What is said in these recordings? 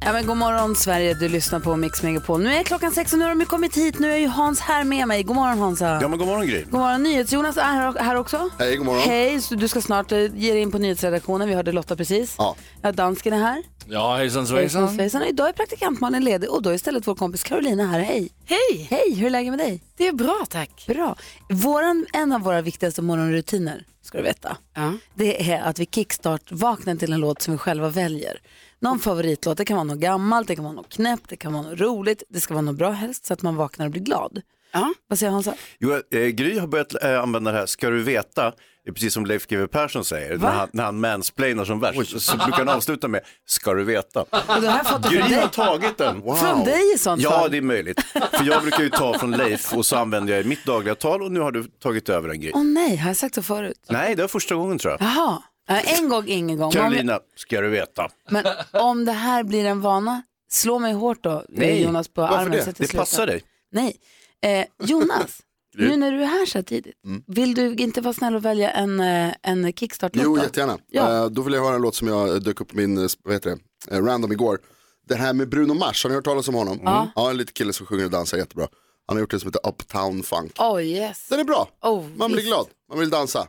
Ja, men god morgon Sverige, du lyssnar på Mix Megapol. Nu är klockan sex och nu har de kommit hit. Nu är ju Hans här med mig. God morgon Hansa. Ja men god morgon Gry. God morgon, NyhetsJonas är här, här också. Hej, god morgon. Hej, så du ska snart eh, ge dig in på nyhetsredaktionen. Vi hörde Lotta precis. Ja. Ja, dansken är här. Ja hejsan svejsan. svejsan. Idag är praktikant Malin ledig och då är istället vår kompis Carolina här. Hej. Hej! Hej, hur är läget med dig? Det är bra tack. Bra. Våran, en av våra viktigaste morgonrutiner, ska du veta, Ja. det är att vi kickstart vaknar till en låt som vi själva väljer. Någon favoritlåt, det kan vara något gammalt, det kan vara något knäppt, det kan vara något roligt, det ska vara något bra helst så att man vaknar och blir glad. Ja. Vad säger Hansa? Jo, eh, Gry har börjat eh, använda det här, ska du veta, det är precis som Leif GW Persson säger, när han, när han mansplainar som värst, så, så brukar han avsluta med, ska du veta. Och det här det Gry från dig. har tagit den. Från dig i sånt Ja, fall. det är möjligt. För jag brukar ju ta från Leif och så använder jag i mitt dagliga tal och nu har du tagit över en Gry. Åh nej, har jag sagt så förut? Nej, det var första gången tror jag. Jaha, Ja, en gång ingen gång. Carolina, ska du veta. men om det här blir en vana, slå mig hårt då, Nej, Jonas, på varför armen. det? så att Det slutar. passar dig. Nej. Eh, Jonas, nu när du är här så här tidigt, Mm. vill du inte vara snäll och välja en, eh, en kickstart-låt Jo, då? jättegärna. Ja. Eh, då vill jag höra en låt som jag dök upp på min, eh, vad heter det, eh, random igår. Det här med Bruno Mars, har ni hört talas om honom? Ja. Ja, en liten kille som sjunger och dansar jättebra. Han har gjort det som heter Uptown Funk. Oh yes, Den är bra, oh, man blir visst. glad, man vill dansa.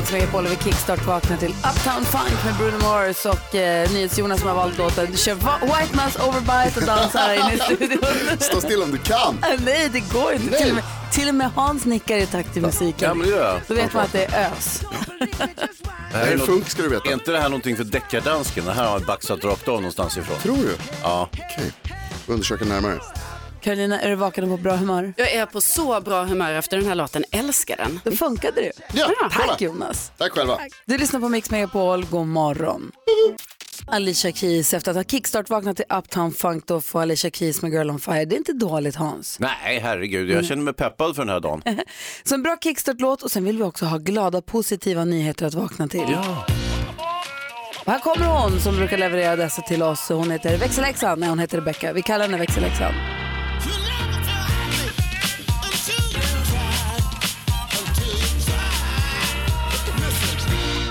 Mix Megapol och vi kickstart vaknar till Uptown Funk med Bruno Mars och eh, NyhetsJonas som har valt låten. Du kör White Mouse Overbite och dansar här inne i studion. Stå still om du kan. Nej, det går inte. Till och, med, till och med Hans nickar i takt till musiken. Ja, men det gör jag. Då vet man att det är ös. Det här är funk ska du veta. Är inte det här någonting för deckardansken? Det här har jag baxat rakt av någonstans ifrån. Tror du? Ja. Okej, undersöka närmare. Carolina, är du vaken och på bra humör? Jag är på så bra humör efter den här låten. Älskar den. Då funkade det. Ja, kolla. Tack Jonas. Tack själva. Du lyssnar på Mix Megapol. God morgon. Alicia Keys, efter att ha kickstart-vaknat till Uptown Funk, då får Alicia Keys med Girl on Fire. Det är inte dåligt Hans. Nej, herregud, jag känner mig peppad för den här dagen. Så en bra kickstart-låt och sen vill vi också ha glada, positiva nyheter att vakna till. Ja. Och här kommer hon som brukar leverera dessa till oss. Hon heter växelläxan. Nej, hon heter Rebecca. Vi kallar henne växelläxan.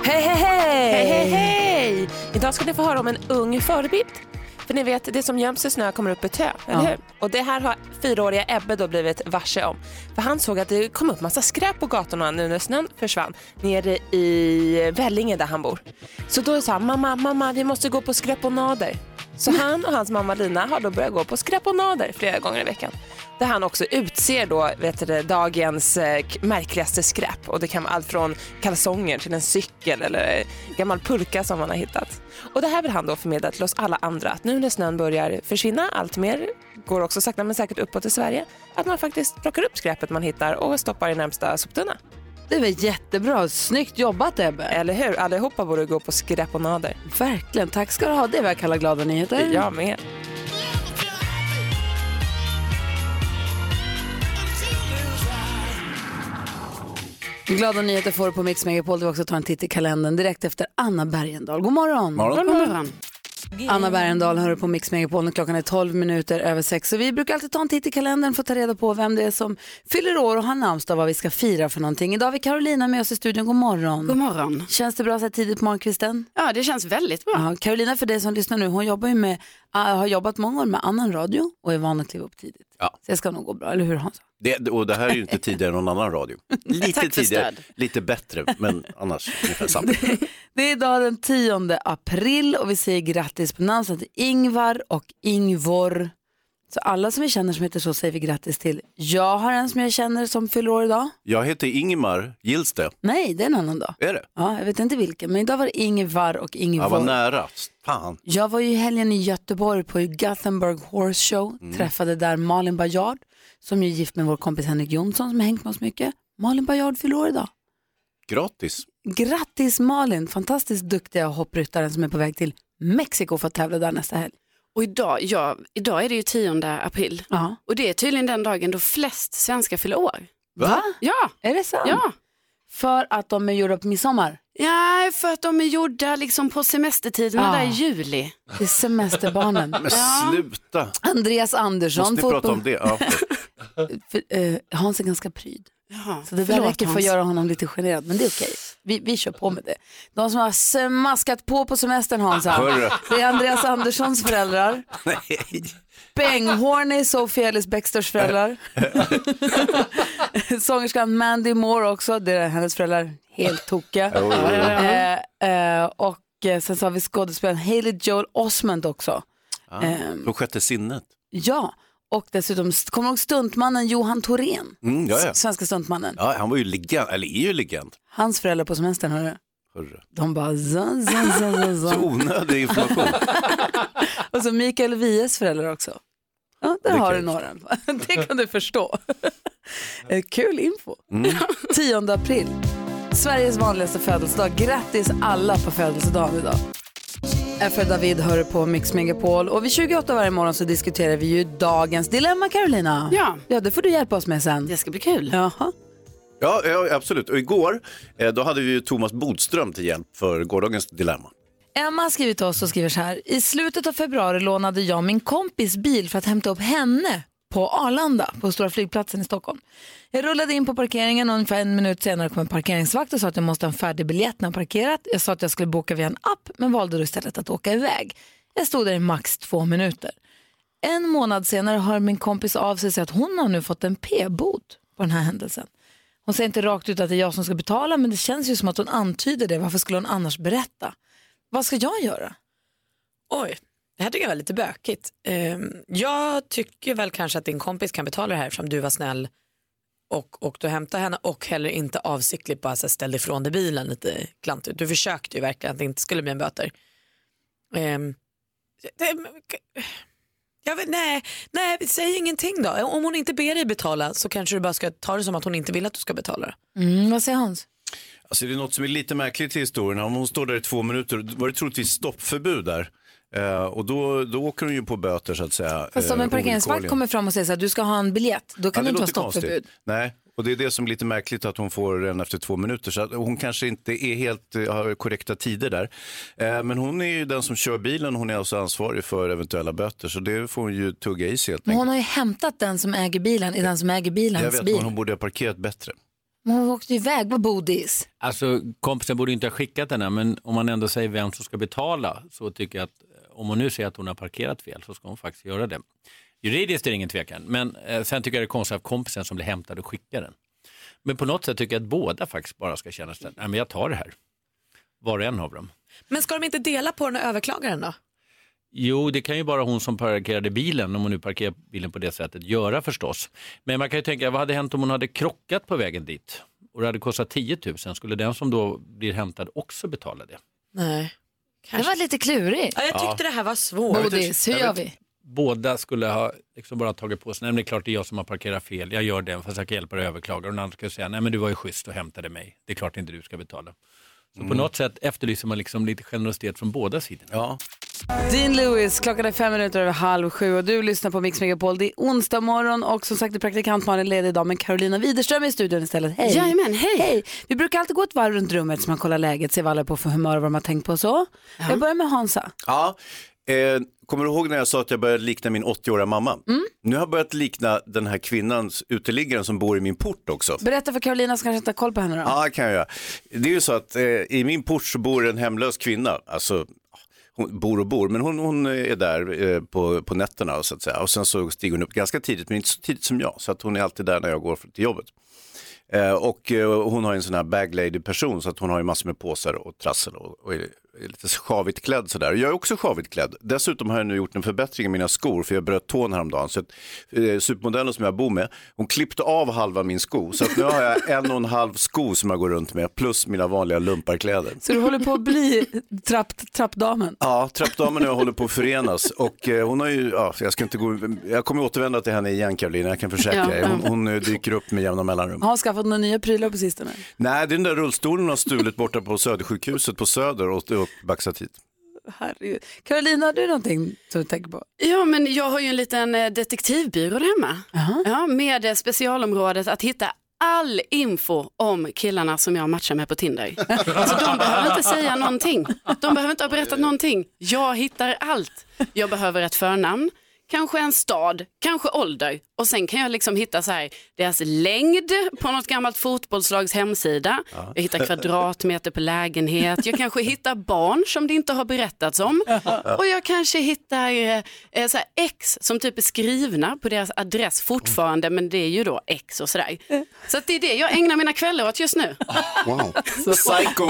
Hej, hej, hej! Hej, hej, hej! Idag ska ni få höra om en ung förebild. För ni vet, det som göms i snö kommer upp i tö, eller Ja. hur? Och det här har fyraåriga Ebbe då blivit varse om. För han såg att det kom upp massa skräp på gatorna nu när snön försvann nere i Vellinge där han bor. Så då sa han, mamma, mamma, vi måste gå på skräponader. Så han och hans mamma Lina har då börjat gå på skräponader flera gånger i veckan. Där han också utser då, vet du, dagens eh, märkligaste skräp. Och det kan vara allt från kalsonger till en cykel eller eh, gammal pulka som man har hittat. Och det här vill han då förmedla till oss alla andra. Att nu när snön börjar försvinna allt mer, går också sakta men säkert uppåt i Sverige, att man faktiskt plockar upp skräpet man hittar och stoppar i närmsta soptunna. Det var jättebra. Snyggt jobbat Ebbe. Eller hur? Allihopa borde gå på skräponader. Verkligen. Tack ska du ha. Det är vad jag kallar glada nyheter. Jag med. Glada nyheter får du på Mix Megapol. Du också ta en titt i kalendern direkt efter Anna Bergendahl. God morgon. Morgon. God morgon. Anna Bergendahl hör på Mix Megapol när klockan är 12 minuter över sex. Så vi brukar alltid ta en titt i kalendern för att ta reda på vem det är som fyller år och har namnsdag vad vi ska fira för någonting. Idag har vi Carolina med oss i studion. God morgon. God morgon. Känns det bra så här tidigt på morgonkvisten? Ja, det känns väldigt bra. Ja, Carolina, för dig som lyssnar nu, hon jobbar ju med Jag har jobbat många år med annan radio och är van att kliva upp tidigt. Ja. Så det ska nog gå bra, eller hur Hans? Det, och det här är ju inte tidigare än någon annan radio. Lite tidigare, lite bättre, men annars ungefär samma. Det är idag den 10 april och vi säger grattis på namnsdagen till Ingvar och Ingvor. Så alla som vi känner som heter så säger vi grattis till. Jag har en som jag känner som fyller år idag. Jag heter Ingemar, gills det? Nej, det är en annan dag. Är det? Ja, jag vet inte vilken, men idag var det Ingvar och Ingvor. Jag var nära, fan. Jag var ju i helgen i Göteborg på Gothenburg Horse Show. Mm. Träffade där Malin Bajard som är gift med vår kompis Henrik Jonsson som har hängt med oss mycket. Malin Bajard fyller år idag. Gratis. Grattis Malin, fantastiskt duktiga hoppryttaren som är på väg till Mexiko för att tävla där nästa helg. Och idag, ja, idag är det ju 10 april. Ja. Och det är tydligen den dagen då flest svenskar fyller år. Va? Ja, Är det sant? ja. För att de är gjorda på midsommar? Ja, för att de är gjorda liksom på semestertiderna Ja. där i juli. Det är semesterbarnen. Men sluta. Andreas Andersson. Måste ni prata om det? Ja. För, eh, Hans är ganska pryd. Jaha, Så det där förlåt, räcker för att Hans. göra honom lite generad, men det är okej. Vi, vi kör på med det. De som har smaskat på på semestern Hansa, Hörru. det är Andreas Anderssons föräldrar. Nej. Benghorny, Sophie Ellis Bextors föräldrar. Sångerskan Mandy Moore också, det är hennes föräldrar helt tokiga. Eh, eh, och eh, sen så har vi skådespelaren Haley Joel Osment också. Ehm, Från sjätte sinnet. Ja, och dessutom, kommer du ihåg stuntmannen Johan Thorén? Mm, ja, ja. Svenska stuntmannen. ja, han var ju legend, eller är ju legend. Hans föräldrar på semestern, hörru. Hörru. De bara zan, zan, zan, zan, Så onödig information. Och så Mikael Wiehes föräldrar också. Ja, där Det har du några. Det kan du förstå. Eh, Kul info. Mm. 10 april. Sveriges vanligaste födelsedag. Grattis alla på födelsedagen idag. F. David hör på Mix Megapol och vid 28 varje morgon så diskuterar vi ju dagens dilemma Carolina. Ja. Ja, det får du hjälpa oss med sen. Det ska bli kul. Jaha. Ja, ja, absolut. Och igår, eh, då hade vi ju Thomas Bodström till hjälp för gårdagens dilemma. Emma har skrivit till oss och skriver så här. I slutet av februari lånade jag min kompis bil för att hämta upp henne på Arlanda, på stora flygplatsen i Stockholm. Jag rullade in på parkeringen och ungefär en minut senare kom en parkeringsvakt och sa att jag måste ha en färdig biljett när jag parkerat. Jag sa att jag skulle boka via en app men valde då istället att åka iväg. Jag stod där i max två minuter. En månad senare hör min kompis av sig och säger att hon har nu fått en p-bot på den här händelsen. Hon säger inte rakt ut att det är jag som ska betala men det känns ju som att hon antyder det. Varför skulle hon annars berätta? Vad ska jag göra? Oj, det här tycker jag var lite bökigt. Ehm, jag tycker väl kanske att din kompis kan betala det här eftersom du var snäll och åkte och hämtade henne och heller inte avsiktligt bara ställde ifrån dig bilen lite klantigt. Du försökte ju verkligen att det inte skulle bli en böter. Ehm, vet, nej, nej, säg ingenting då. Om hon inte ber dig betala så kanske du bara ska ta det som att hon inte vill att du ska betala. Mm, vad säger Hans? Alltså det är något som är lite märkligt i historien. Om hon står där i två minuter, var det troligtvis stoppförbud där. Eh, och då, då åker hon ju på böter så att säga. Fast om eh, en parkeringsvakt kommer fram och säger så här, du ska ha en biljett, då kan Ja, det inte vara stoppförbud. Nej, och det är det som är lite märkligt att hon får den efter två minuter. Så att hon kanske inte är helt, eh, har korrekta tider där. Eh, men hon är ju den som kör bilen, hon är alltså ansvarig för eventuella böter. Så det får hon ju tugga i sig helt Men enkelt. hon har ju hämtat den som äger bilen i den som äger Jag bilens vet, bil. men hon borde ha parkerat bättre. Men hon åkte ju iväg på bodis. Alltså kompisen borde inte ha skickat den här, men om man ändå säger vem som ska betala så tycker jag att om hon nu säger att hon har parkerat fel så ska hon faktiskt göra det. Juridiskt är det ingen tvekan, men eh, sen tycker jag det är konstigt att kompisen som blir hämtad och skickar den. Men på något sätt tycker jag att båda faktiskt bara ska känna att nej men jag tar det här. Var och en av dem. Men ska de inte dela på den och överklaga den då? Jo, det kan ju bara hon som parkerade bilen, om hon nu parkerar bilen på det sättet, göra förstås. Men man kan ju tänka, vad hade hänt om hon hade krockat på vägen dit? Och det hade kostat 10 000, skulle den som då blir hämtad också betala det? Nej. Det var lite klurigt. Ja, jag tyckte det här var svårt. Bodis, hur gör vi? båda skulle ha liksom bara tagit på sig, nej men det är klart det är jag som har parkerat fel, jag gör det fast jag kan hjälpa dig att överklaga. Och den andra skulle säga, nej men du var ju schysst och hämtade mig, det är klart inte du ska betala. Så på något sätt efterlyser man liksom lite generositet från båda sidor. Ja. Dean Lewis, klockan är fem minuter över halv sju och du lyssnar på Mix Megapol. Det är onsdag morgon och som sagt är praktikant Malin ledig idag men Carolina Widerström är i studion istället. Hej! Jajamän, hej. Hej! Vi brukar alltid gå ett varv runt rummet så man kollar läget, ser vad alla är på för humör och vad de har tänkt på och så. Jag börjar med Hansa. Ja, eh, kommer du ihåg när jag sa att jag började likna min 80-åriga mamma? Mm. Nu har jag börjat likna den här kvinnans uteliggaren som bor i min port också. Berätta för Carolina så kanske inte har koll på henne då. Ja, kan jag göra. Det är ju så att eh, i min port så bor en hemlös kvinna. Alltså, hon bor och bor, men hon, hon är där eh, på, på nätterna så att säga. Och sen så stiger hon upp ganska tidigt, men inte så tidigt som jag. Så att hon är alltid där när jag går till jobbet. Eh, och eh, hon har en sån här bag lady person så att hon har ju massor med påsar och trassel och, och är lite sjavigt klädd sådär. Jag är också sjavigt klädd. Dessutom har jag nu gjort en förbättring i mina skor för jag bröt tån häromdagen. Så att, eh, supermodellen som jag bor med, hon klippte av halva min sko. Så att nu har jag en och en halv sko som jag går runt med plus mina vanliga lumparkläder. Så du håller på att bli trapp, trappdamen? Ja, trappdamen och jag håller på att förenas och eh, hon har ju, ja, jag ska inte gå, jag kommer återvända till henne igen Karolina, jag kan försäkra er. Hon, hon eh, dyker upp med jämna mellanrum. Har hon skaffat några nya prylar på sistone? Nej, det är den där rullstolen har stulit borta på Södersjukhuset på Söder och, och baxat hit. Herregud. Carolina, har du någonting som du tänker på? Ja, men jag har ju en liten eh, detektivbyrå där hemma. Ja, med eh, specialområdet att hitta all info om killarna som jag matchar med på Tinder. Så de behöver inte säga någonting. De behöver inte ha berättat någonting. Jag hittar allt. Jag behöver ett förnamn, kanske en stad, kanske ålder. Och sen kan jag liksom hitta så här, deras längd på något gammalt fotbollslags hemsida. Jag hittar kvadratmeter per lägenhet. Jag kanske hittar barn som det inte har berättats om. Och jag kanske hittar eh, så här ex som typ är skrivna på deras adress fortfarande, men det är ju då ex och sådär. Så att det är det jag ägnar mina kvällar åt just nu. Wow. Psycho!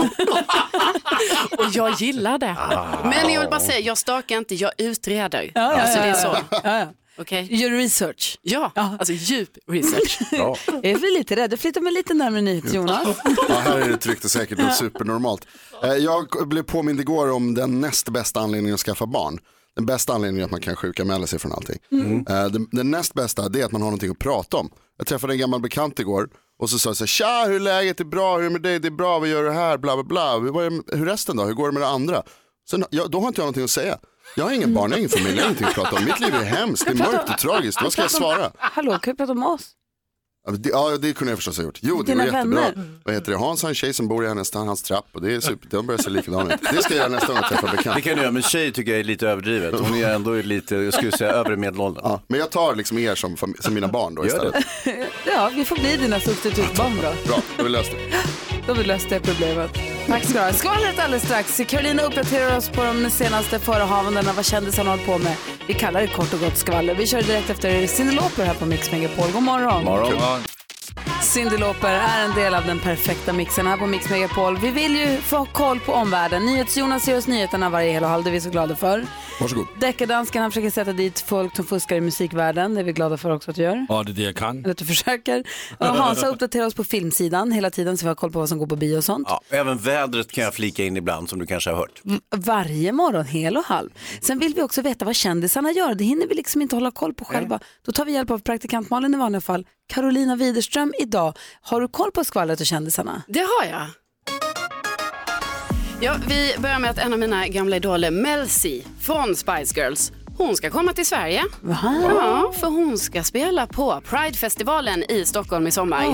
Och jag gillar det. Men jag vill bara säga, jag stakar inte, jag utreder. ja, alltså det är ja, så. Ja, ja. Okej? Gör research. Ja, alltså djup research. Jag är lite rädd. Jag flyttar mig lite närmare nyhets Jonas. Ja, här är det tryggt och säkert och supernormalt. Eh, Jag blev påmind igår om den näst bästa anledningen att skaffa barn. Den bästa anledningen är att man kan sjukanmäla sig från allting. Eh, Den, den näst bästa det är att man har någonting att prata om. Jag träffade en gammal bekant igår och så sa jag så här, tja hur är läget, det är bra, hur är det med dig, det är bra, vad gör du här, bla bla bla, hur, är, hur är resten då, hur går det med det andra? Sen, ja, då har inte jag någonting att säga. Jag har ingen barn, jag har ingen familj, jag har ingenting att prata om. Mitt liv är hemskt, det är mörkt och tragiskt, vad ska jag svara? Hallå, kan vi prata om oss? Ja, det, ja, det kunde jag förstås ha gjort. Jo, det Dina var jättebra. vänner. Vad heter det? Hans har en tjej som bor i hennes, hans trapp och det är super, de börjar se likadana ut. Det ska jag göra nästa gång jag träffar Det bekant. kan du göra, men tjej tycker jag är lite överdrivet. Hon är ändå lite, jag skulle säga övre medelåldern. Ja, men jag tar liksom er som, som mina barn då istället. Ja, vi får bli dina substitutbarn då. Bra, då har vi löst det. Då har vi löst det problemet. Tack ska du ha. Skvallret alldeles strax. Carolina uppdaterar oss på de senaste förehavandena, vad kändisarna håller på med. Vi kallar det kort och gott skvaller. Vi kör direkt efter Cyndi Lauper här på Mix Megapol. God morgon. Morgon. Cyndi Lauper är en del av den perfekta mixen här på Mix Megapol. Vi vill ju få koll på omvärlden. NyhetsJonas ger oss nyheterna varje hel och halv, det är vi så glada för. Varsågod. Deckardansken han försöker sätta dit folk som fuskar i musikvärlden, det är vi glada för också att du gör. Ja, det är det jag kan. Eller att du försöker. Och Hansa uppdaterar oss på filmsidan hela tiden så vi har koll på vad som går på bio och sånt. Ja, även vädret kan jag flika in ibland som du kanske har hört. Varje morgon, hel och halv. Sen vill vi också veta vad kändisarna gör. Det hinner vi liksom inte hålla koll på själva. Då tar vi hjälp av praktikant Malin i vanliga fall. Carolina Widerström idag. Har du koll på skvallret och kändisarna? Det har jag. Ja, vi börjar med att en av mina gamla idoler, Mel C från Spice Girls, hon ska komma till Sverige. Ja, för hon ska spela på Pride-festivalen i Stockholm i sommar.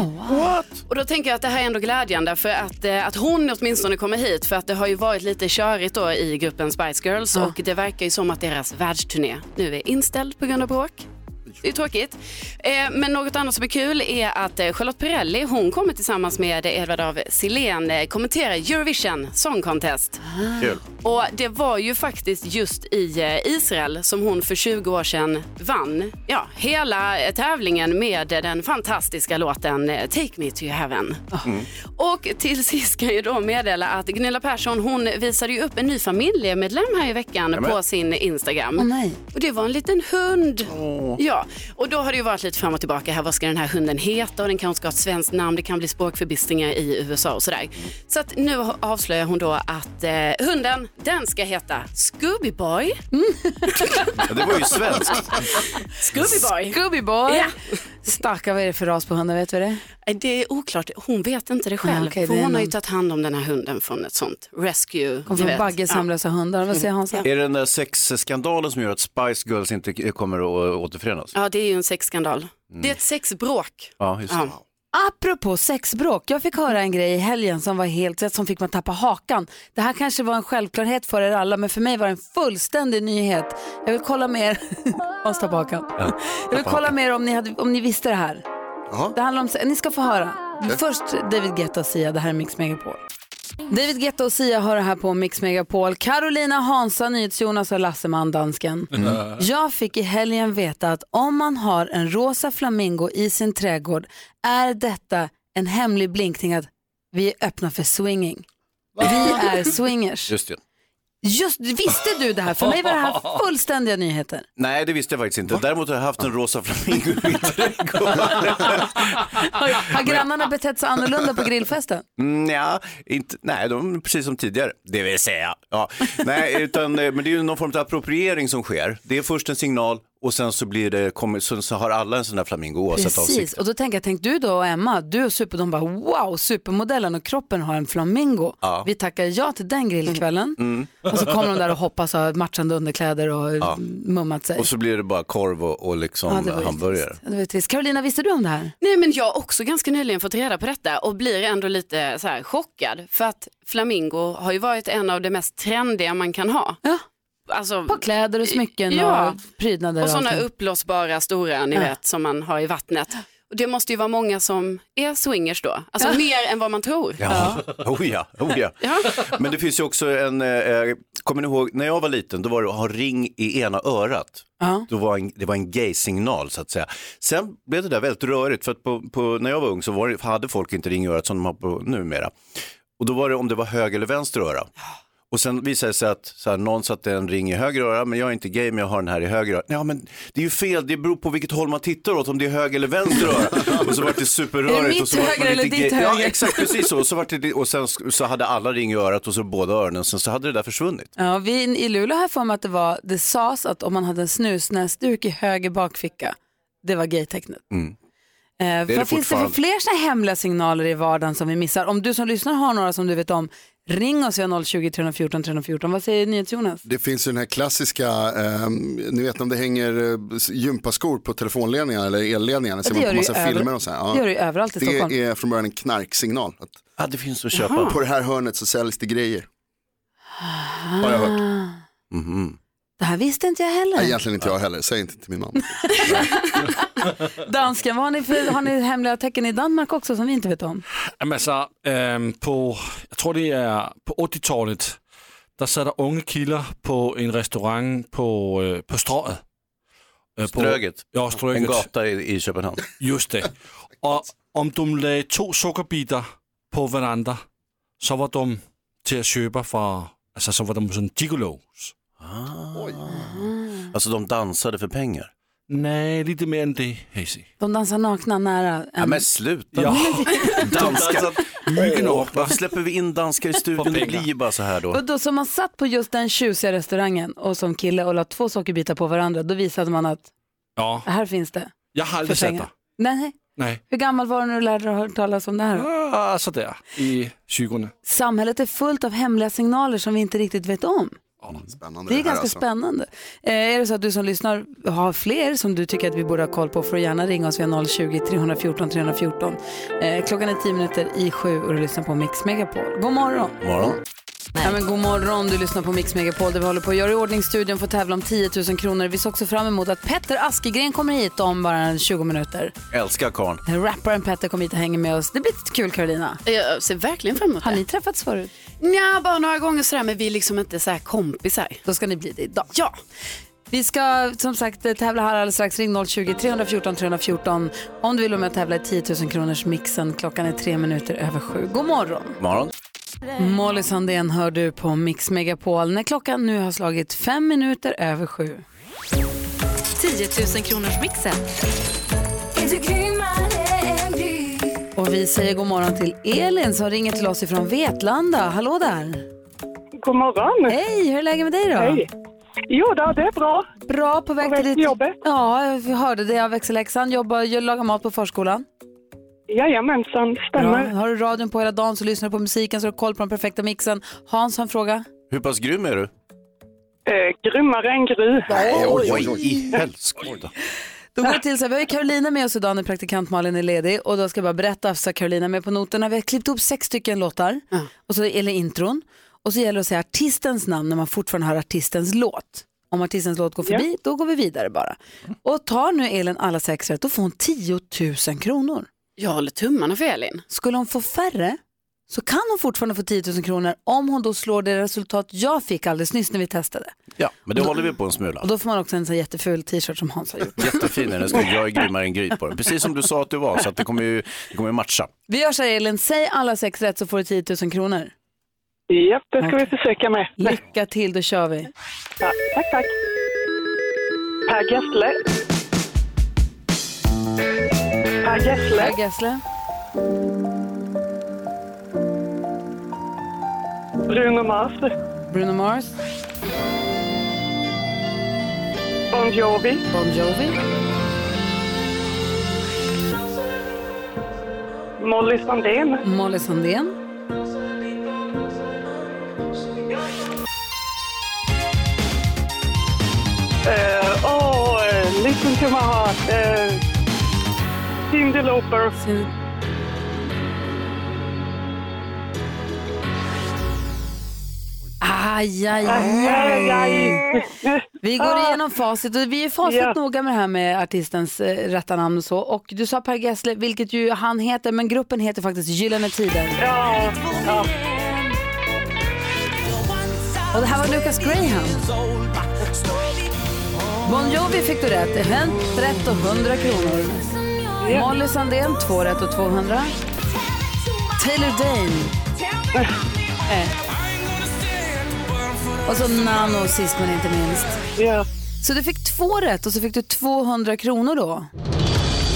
Och då tänker jag att det här är ändå glädjande för att, eh, att hon åtminstone kommer hit för att det har ju varit lite körigt då i gruppen Spice Girls och det verkar ju som att deras världsturné nu är inställd på grund av bråk. Det är tråkigt. Eh, men något annat som är kul är att eh, Charlotte Perrelli, hon kommer tillsammans med Edvard av Silén eh, kommentera Eurovision Song Contest. Kul. Och det var ju faktiskt just i Israel som hon för 20 år sedan vann ja, hela tävlingen med den fantastiska låten Take Me To Heaven. Och till sist kan jag då meddela att Gunilla Persson hon visade ju upp en ny familjemedlem här i veckan Nämen. på sin Instagram. Åh, nej. Och det var en liten hund. Ja, och då har det ju varit lite fram och tillbaka här. Vad ska den här hunden heta? Och den kanske ska ha ett svenskt namn. Det kan bli språkförbistringar i USA och sådär. Så att nu avslöjar hon då att eh, hunden, den ska heta Scooby Boy. Ja, det var ju svenskt. Scooby Boy. Scooby Boy. Ja. Stackarn, vad är det för ras på hunden? Vet vi det? Eh, Det är oklart. Hon vet inte det själv. Ah, okej, för det hon har ju någon- tagit hand om den här hunden från ett sånt rescue. Kom från. Bagges Ja. hemlösa hundar. Vad säger Hansa? Är det den där sexskandalen som gör att Spice Girls inte kommer att återförenas? Ja, det är ju en sexskandal. Mm. Det är ett sexbråk. Ja, just det. Ja. Apropå sexbråk, jag fick höra en grej i helgen som var helt som fick mig att tappa hakan. Det här kanske var en självklarhet för er alla, men för mig var det en fullständig nyhet. Jag vill kolla mer, måste tappa hakan. Jag vill kolla mer om ni, hade, om ni visste det här. Det handlar om, ni ska få höra. Först David Guetta och Sia, det här är Mix Megapol. David Guetta och Sia hör här på Mix Megapol. Carolina Hansa, NyhetsJonas och Lasseman, dansken. Jag fick i helgen veta att om man har en rosa flamingo i sin trädgård är detta en hemlig blinkning att vi är öppna för swinging. Vi är swingers. Just det. Just, visste du det här? För mig var det här fullständiga nyheter. Nej, det visste jag faktiskt inte. Däremot har jag haft en rosa flamingo i min trädgård. Har, har grannarna betett sig annorlunda på grillfesten? Mm, ja, inte, nej, de är precis som tidigare, det vill säga. Ja. Nej, utan, eh, men det är ju någon form av appropriering som sker. Det är först en signal och sen så, blir det, kommer, så, så har alla en sån här flamingo oavsett Precis, avsikt. och då tänker jag, tänk du då och Emma, du och Super, de bara wow, supermodellen och kroppen har en flamingo. Ja. Vi tackar ja till den grillkvällen. Mm. Och så kommer de där och hoppas ha matchande underkläder och Ja. mummat sig. Och så blir det bara korv och, och liksom ju hamburgare. trist. Carolina, visste du om det här? Nej men jag har också ganska nyligen fått reda på detta och blir ändå lite så här chockad för att flamingo har ju varit en av det mest trendiga man kan ha. Ja. Alltså, På kläder och smycken Ja. och prydnader och och sådana uppblåsbara stora ni Ja. vet som man har i vattnet. Och det måste ju vara många som är swingers då, alltså mer än vad man tror. Ja, oh ja, oh ja. Ja. Men det finns ju också en, eh, kommer ni ihåg, när jag var liten då var det att ha ring i ena örat. Ja. Då var en, det var en gay-signal så att säga. Sen blev det där väldigt rörigt för att på, på, när jag var ung så var det, hade folk inte ring i örat som de har på numera. Och då var det om det var höger eller vänster öra. Och sen visade det sig att så här, någon satte en ring i höger öra, men jag är inte gay men jag har den här i höger öra. Ja men det är ju fel, det beror på vilket håll man tittar åt, om det är höger eller vänster öra. Och så var det superrörigt. Är det mitt och så höger man eller ditt gay. höger? Ja exakt, precis så. Och, så var det, och sen så hade alla ring i örat och så båda öronen, sen så hade det där försvunnit. Ja, vi i Luleå har för mig att det var, det sades att om man hade en snusnäsduk i höger bakficka, det var gaytecknet. Mm. Eh, det vad finns det för fler såna här hemliga signaler i vardagen som vi missar? Om du som lyssnar har några som du vet om, ring oss via 020 314 314. Vad säger NyhetsJonas? Det finns ju den här klassiska, eh, ni vet om det hänger eh, gympaskor på telefonledningar eller elledningar, ser det man gör på det massa över- filmer och så här. det gör det ju överallt i det Stockholm. är från början en knarksignal. Att Ja det finns att köpa. på det här hörnet så säljs det grejer. Har jag hört. Mhm. Det här visste inte jag heller. Nej, egentligen inte jag heller, säg inte till min man. Dansken, vad har ni, för, har ni hemliga tecken i Danmark också som vi inte vet om? Jamen altså, øhm, på, jeg tror det er på 80-tallet, der sad der unge kilder på en restaurant på, øh, på strøget. Øh, på- Ströget, Ja, en strøget. gata i, i Köpenhamn. Just det. Og om de lagde to sukkerbiter på hverandre, så var de til at købe fra, altså så var de sådan gigolos. Alltså de dansade för pengar. Nej, lite mere end det, Hazy. De dansar nakna nära en... Ja men sluta. Ja, åkner. varför släpper vi in danskar i studion? Det blir ju bara så här då. Och då som man satt på just den tjusiga restaurangen och som kille och la två sockerbitar på varandra, då visade man att Ja, här finns det. jeg har aldrig pengar. der. Nej, Nej. hur gammal var du när du lärde dig att höra talas om det här? Ah, så der, i 20'erne. Samhället är fullt av hemliga signaler som vi inte riktigt vet om. Spännande Det är här ganska alltså. spännande. Eh, är det så att du som lyssnar har fler som du tycker att vi borde ha koll på får du gärna ringa oss via 020-314 314. Eh, klockan är tio minuter i sju och du lyssnar på Mix Megapol. God morgon! Morgon. Ja, men god morgon, du lyssnar på Mix Megapol där vi håller på att göra i ordning studion för att tävla om 10 000 kronor. Vi ser också fram emot att Petter Askegren kommer hit om bara en 20 minuter. Älskar karln. Rapparen Petter kommer hit och hänger med oss. Det blir lite kul Carolina. Jag ser verkligen fram emot Har det. ni träffats förut? Nja, bara några gånger sådär men vi är liksom inte så här kompisar. Då ska ni bli det idag. Ja, Vi ska som sagt tävla här alldeles strax. Ring 020-314 314 om du vill vara med och tävla i 10 000 kronors mixen. Klockan är tre minuter över sju. God morgon! Morgon. Molly Sandén hör du på Mix Megapol när klockan nu har slagit fem minuter över sju. 10 000 kronors mixen. Och vi säger god morgon till Elin som ringer till oss ifrån Vetlanda. Hallå där! God morgon. Hej, hur är läget med dig då? Hej. Jo då, det är bra. Bra, på väg På väg till till jobbet. Ja, jag hörde det av växelläxan. Jobbar, jag lagar mat på förskolan. Jajamensan, Bra. stämmer. Har du radion på hela dagen så lyssnar du på musiken så har du koll på den perfekta mixen. Hans har en fråga. Hur pass grym är du? Eh, grymmare än Gry. Oj, oj, oj. I helskotta. Då går det till så här, vi har ju Carolina med oss idag när praktikant Malin är ledig och då ska jag bara berätta så Carolina är med på noterna. Vi har klippt upp sex stycken låtar, och så, eller intron. Och så gäller det att säga artistens namn när man fortfarande hör artistens låt. Om artistens låt går förbi, då går vi vidare bara. Och tar nu Elin alla sex rätt, då får hon 10 000 kronor. jag håller tummarna för Elin. Skulle hon få färre, så kan hon fortfarande få 10 000 kronor om hon då slår det resultat jag fick alldeles nyss när vi testade. Ja, men det håller vi på en smula. Och då får man också en sån jätteful t-shirt som Hans har gjort. Jättefin är den, ska jag är grymmare än Gry på den. Precis som du sa att du var, så att det kommer ju det kommer ju matcha. Vi gör så här Elin, säg alla sex rätt så får du 10 000 kronor. Japp, det ska vi försöka med. Lycka till, då kör vi. Ja, tack, tack. Per Gessle. Per Gessle. Per Gessle. Bruno Mars. Bruno Mars. Bon Jovi. Bon Jovi. Molly Sandén. Molly Sandén. Uh, oh, listen to my heart. Uh, Cyndi Lauper. Aj, aj, Aj, aj. Vi går Ah. igenom facit och vi är facit Ja. noga med det här med artistens eh, rätta namn och så. Och du sa Per Gessle, vilket ju han heter, men gruppen heter faktiskt Gyllene Tider. Ja, ja. Och det här var Lucas Graham. Bon Jovi fick du rätt. En rätt och 100 kronor. Molly Sandén, två rätt och 200. Taylor Dane. Eh. Och så Nano sist men inte minst. Ja. Så du fick två rätt och så fick du 200 kronor då.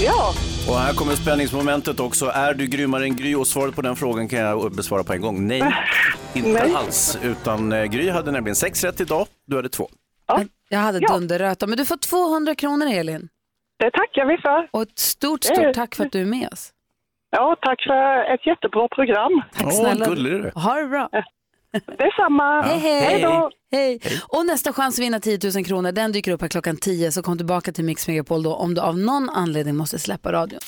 Ja. Och här kommer spänningsmomentet också. Är du grymmare än Gry? Och svaret på den frågan kan jag besvara på en gång. Nej, inte Nej. alls. Utan eh, Gry hade nämligen sex rätt idag, du hade två. Jag hade Ja. dunderröta. Men du får 200 kronor Elin. Det tackar vi för. Och ett stort, Eh. stort tack för att du är med oss. Ja, tack för ett jättebra program. Tack snälla. gullig du. Ha det bra. Detsamma. Hej, hej. Hej då. Hej. Och nästa chans att vinna 10 000 kronor, den dyker upp här klockan 10. Så kom tillbaka till Mix Megapol då om du av någon anledning måste släppa radion.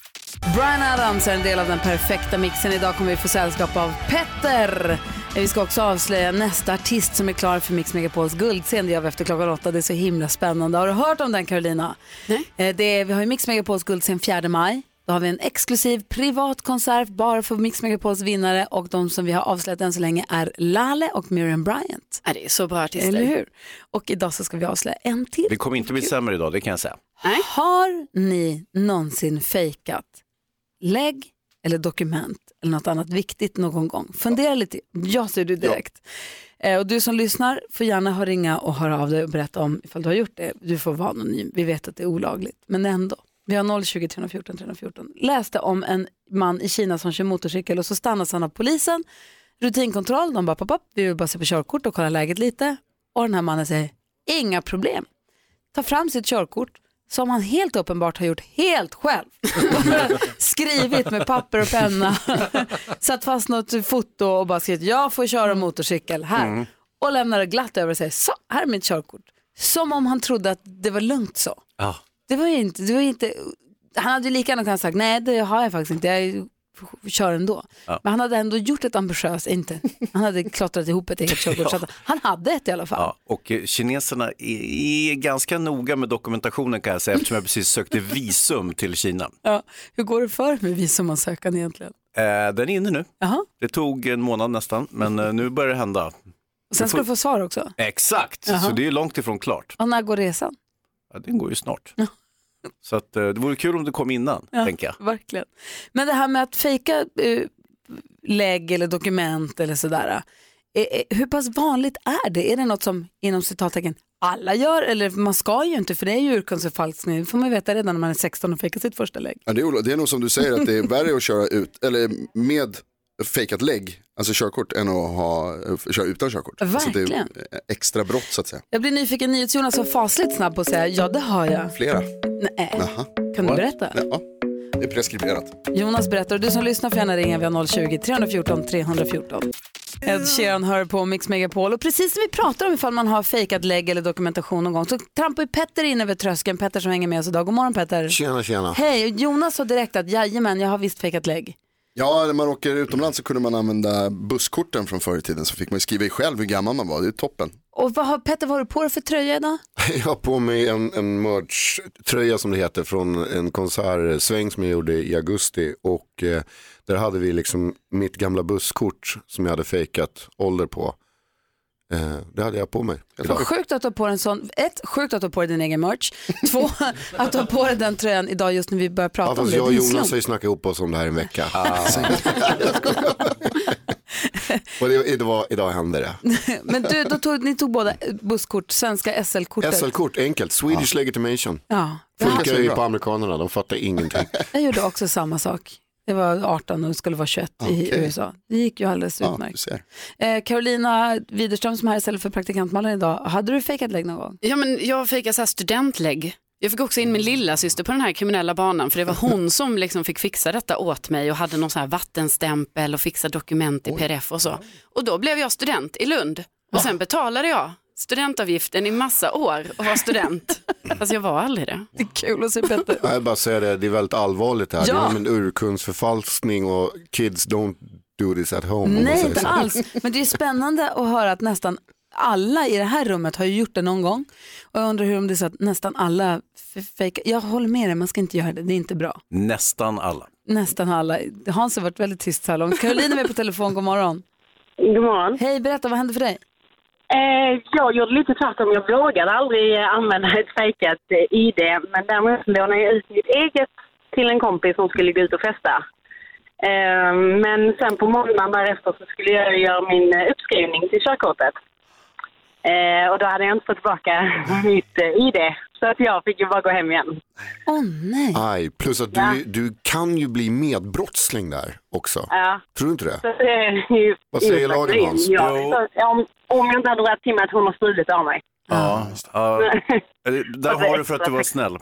Brian Adams är en del av den perfekta mixen. Idag kommer vi få sällskap av Petter. Vi ska också avslöja nästa artist som är klar för Mix Megapols guldscen. Det gör vi efter klockan åtta. Det är så himla spännande. Har du hört om den Carolina? Nej. Det är, vi har ju Mix Megapols guldscen 4 maj. Då har vi en exklusiv privat konsert bara för Mix Megapols vinnare och de som vi har avslöjat än så länge är Lale och Miriam Bryant. Ja, det är så bra artister. Eller hur? Och idag så ska vi avslöja en till. Det kommer inte bli sämre idag, det kan jag säga. Har ni någonsin fejkat lägg eller dokument eller något annat viktigt någon gång? Fundera lite. Jag ser du direkt. Eh, Och du som lyssnar får gärna ha ringa och höra av dig och berätta om ifall du har gjort det. Du får vara anonym. Vi vet att det är olagligt, men ändå. Vi har 020 314 314. Läste om en man i Kina som kör motorcykel och så stannas han av polisen. Rutinkontroll, de bara pop, pop, vi vill bara se på körkort och kolla läget lite. Och den här mannen säger, inga problem. Tar fram sitt körkort som han helt uppenbart har gjort helt själv. Skrivit med papper och penna. Satt fast något foto och bara skrivit jag får köra motorcykel här. Mm. Och lämnar det glatt över och säger så här är mitt körkort. Som om han trodde att det var lugnt så. Ja. Det var ju inte, det var ju inte han hade ju lika gärna kunnat sagt nej det har jag faktiskt inte, jag kör ändå. Ja. Men han hade ändå gjort ett ambitiöst, inte, han hade klottrat ihop ett eget körkort. att Han hade ett i alla fall. Ja, och kineserna är, är ganska noga med dokumentationen kan jag säga eftersom jag precis sökte visum till Kina. Ja. Hur går det för med visumansökan egentligen? Eh, den är inne nu. Jaha. Det tog en månad nästan, men eh, nu börjar det hända. Och sen ska du få svar också. Exakt, Jaha. så det är långt ifrån klart. Och när går resan? Ja, den går ju snart. Så att, eh, det vore kul om det kom innan, Ja, tänker jag. Verkligen. Men det här med att fejka eh, lägg eller dokument eller sådär. Eh, eh, hur pass vanligt är det? Är det något som inom citattecken alla gör? Eller man ska ju inte för det är ju urkundsförfalskning. Det får man ju veta redan när man är 16 och fejkar sitt första lägg. Ja, det, är, det är nog som du säger att det är värre att köra ut, eller med fejkat lägg, alltså körkort, än att ha, köra utan körkort. Alltså det Verkligen. är extra brott så att säga. Jag blir nyfiken, NyhetsJonas var fasligt snabb på att säga ja det har jag. Flera. Nej. Jaha. Kan du berätta? Ja, det är preskriberat. Jonas berättar och du som lyssnar får gärna ringa via 020-314 314. Ed Sheeran hör på Mix Megapol och precis som vi pratar om ifall man har fejkat lägg eller dokumentation någon gång så trampar ju Petter in över tröskeln, Petter som hänger med oss idag. God morgon Petter. Tjena, tjena. Hej, Jonas sa direkt att jajamän jag har visst fejkat lägg. Ja, när man åker utomlands så kunde man använda busskorten från förr i tiden så fick man skriva i själv hur gammal man var, det är toppen. Och vad har, Petter, vad har du på dig för tröja idag? Jag har på mig en, en merch-tröja som det heter från en konsertsväng som jag gjorde i augusti och eh, där hade vi liksom mitt gamla busskort som jag hade fejkat ålder på. Eh, det hade jag på mig. idag. Sjukt att du har på dig en sån, ett, sjukt att du har på dig din egen merch. Två, att du har på dig den tröjan idag just när vi börjar prata Ja, om det. jag och Det Jonas har ju snackat ihop oss om det här en vecka. och det, idag, idag hände det. Men du, då tog, ni tog båda busskort, svenska SL-kortet. SL-kort, enkelt. Swedish legitimation. Ja, Funkar ju på amerikanerna, de fattar ingenting. jag gjorde också samma sak. Det var 18 och skulle vara 21 i Okej. USA. Det gick ju alldeles Ja, utmärkt. Eh, Carolina Widerström som är här istället för praktikantmallen idag. Hade du fejkat lägg någon gång? Ja, men jag fick så här studentlägg. Jag fick också in min lilla syster på den här kriminella banan för det var hon som liksom fick fixa detta åt mig och hade någon så här vattenstämpel och fixa dokument i pdf och så. Och då blev jag student i Lund och sen betalade jag studentavgiften i massa år och var student. Fast jag var aldrig det. Det är kul att se Petter. Jag bara säga det, det är väldigt allvarligt här. Ja. Det är en urkundsförfalskning och kids don't do this at home. Nej, inte så. alls. Men det är spännande att höra att nästan alla i det här rummet har ju gjort det någon gång. Och jag undrar hur om det är så att nästan alla fejkar. Jag håller med dig, man ska inte göra det. Det är inte bra. Nästan alla. Nästan alla. Hans har varit väldigt tyst så här långt. Caroline är med på telefon, god morgon. God morgon. Hej, berätta vad hände för dig? Eh, jag gjorde lite tvärtom. Jag vågade aldrig eh, använda ett fejkat eh, ID, men däremot lånade jag ut mitt eget till en kompis som skulle gå ut och festa. Eh, men sen på måndagen därefter så skulle jag göra min eh, uppskrivning till körkortet. Eh, och då hade jag inte fått tillbaka mitt ID, så att jag fick ju bara gå hem igen. Åh oh, nej. Aj, plus att du, Ja. du kan ju bli medbrottsling där också. Ja. Tror du inte det? Så det är ju Vad säger lagen. Hans? Ja, så, om, om jag inte hade dragit till mig att hon har stulit av mig. Ja, ja. Där har du för att du var snäll.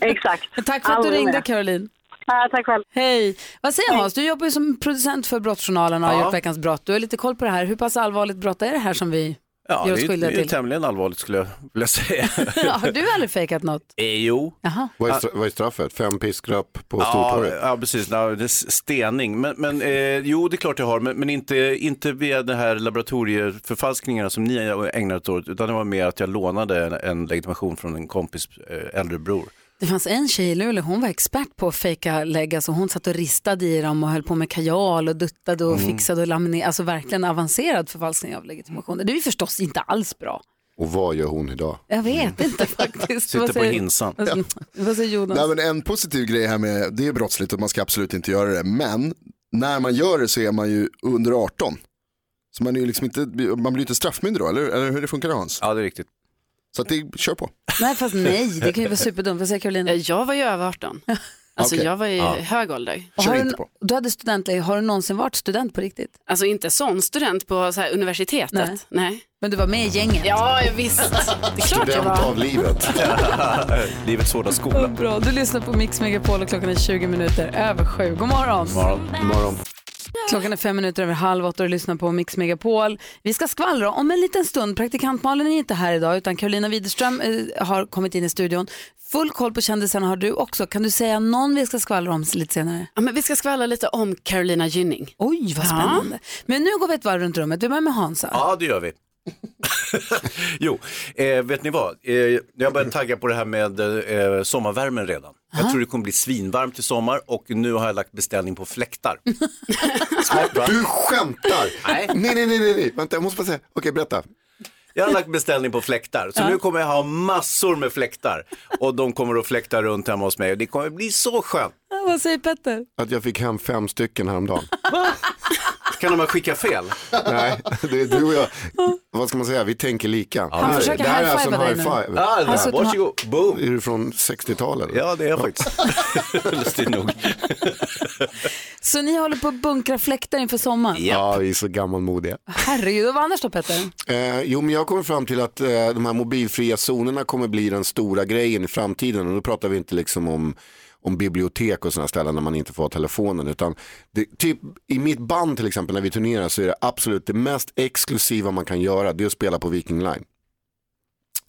Exakt. Tack för att du ringde. Caroline. Ja, tack själv. Hej. Vad säger Hans? Du jobbar ju som producent för Brottsjournalen och har Ja. gjort Veckans brott. Du har lite koll på det här. Hur pass allvarligt brott är det här som vi Ja, det är, det är tämligen allvarligt skulle jag vilja säga. har du aldrig fejkat något? Eh, jo. Vad är, vad är straffet? Fem piskrapp på Ja, Stortorget? ja, precis. Ja, det är stening. Men, men eh, jo, det är klart jag har, men, men inte, inte via det här laboratorieförfalskningarna som ni har ägnat åt, utan det var mer att jag lånade en, en legitimation från en kompis eh, äldre bror. Det fanns en tjej i Luleå, hon var expert på att fejka lägg. Alltså hon satt och ristade i dem och höll på med kajal och duttade och Mm. fixade och laminerade. Alltså verkligen avancerad förfalskning av legitimationer. Det är ju förstås inte alls bra. Och vad gör hon idag? Jag vet inte faktiskt. Sitter på hinsan. Vad, vad säger Jonas? Nej, men en positiv grej här med, det är brottsligt och man ska absolut inte göra det. Men när man gör det så är man ju under 18. Så man, är liksom inte, man blir inte straffmyndig då, eller, eller hur det funkar Hans? Ja, det är riktigt. Så att det, kör på. Nej fast nej, det kan ju vara superdumt. Vad säger Carolina? Jag var ju över 18. Alltså Okej. jag var i Ja. hög ålder. Och har du, du hade studentläge, har du någonsin varit student på riktigt? Alltså inte sån student på så här universitetet. Nej. Nej. Men du var med i gänget? Ja, jag visst. Det är klart jag var. livet. Livets hårda skola. Bra, du lyssnar på Mix Megapol och klockan är 20 minuter över sju. God morgon! God morgon. Klockan är fem minuter över halv åtta och lyssnar på Mix Megapol. Vi ska skvallra om en liten stund. Praktikant Malin är inte här idag utan Carolina Widerström eh, har kommit in i studion. Full koll på kändisarna har du också. Kan du säga någon vi ska skvallra om lite senare? Ja, men vi ska skvallra lite om Carolina Gynning. Oj, vad spännande. Men nu går vi ett varv runt rummet. Du är med med Hansa. Ja, det gör vi. Jo, eh, vet ni vad? Eh, jag börjar tagga på det här med eh, sommarvärmen redan. Jag tror det kommer bli svinvarmt i sommar och nu har jag lagt beställning på fläktar. Smart va? Du skämtar! Nej. nej, nej, nej, nej, vänta jag måste bara säga, okej berätta. Jag har lagt beställning på fläktar, så nu kommer jag ha massor med fläktar. Och de kommer att fläkta runt hemma hos mig och det kommer bli så skönt. Ja, vad säger Petter? Att jag fick hem fem stycken häromdagen. Kan de skicka fel? Nej, det är du och jag. Vad ska man säga, vi tänker lika. Han Det här- försöker det här är alltså en high nu. five. Ja, Alltså, där, varsågod. Boom. Är du från 60-talet? Ja, det är jag faktiskt. Lustigt nog. Så ni håller på att bunkra fläktar inför sommaren? Ja, vi är så gammalmodiga. Herregud, vad annars då Petter? Eh, jo, men jag kommer fram till att eh, de här mobilfria zonerna kommer bli den stora grejen i framtiden. Och då pratar vi inte liksom om, om bibliotek och sådana ställen där man inte får ha telefonen. Utan det, typ, I mitt band till exempel när vi turnerar så är det absolut det mest exklusiva man kan göra. Det är att spela på Viking Line.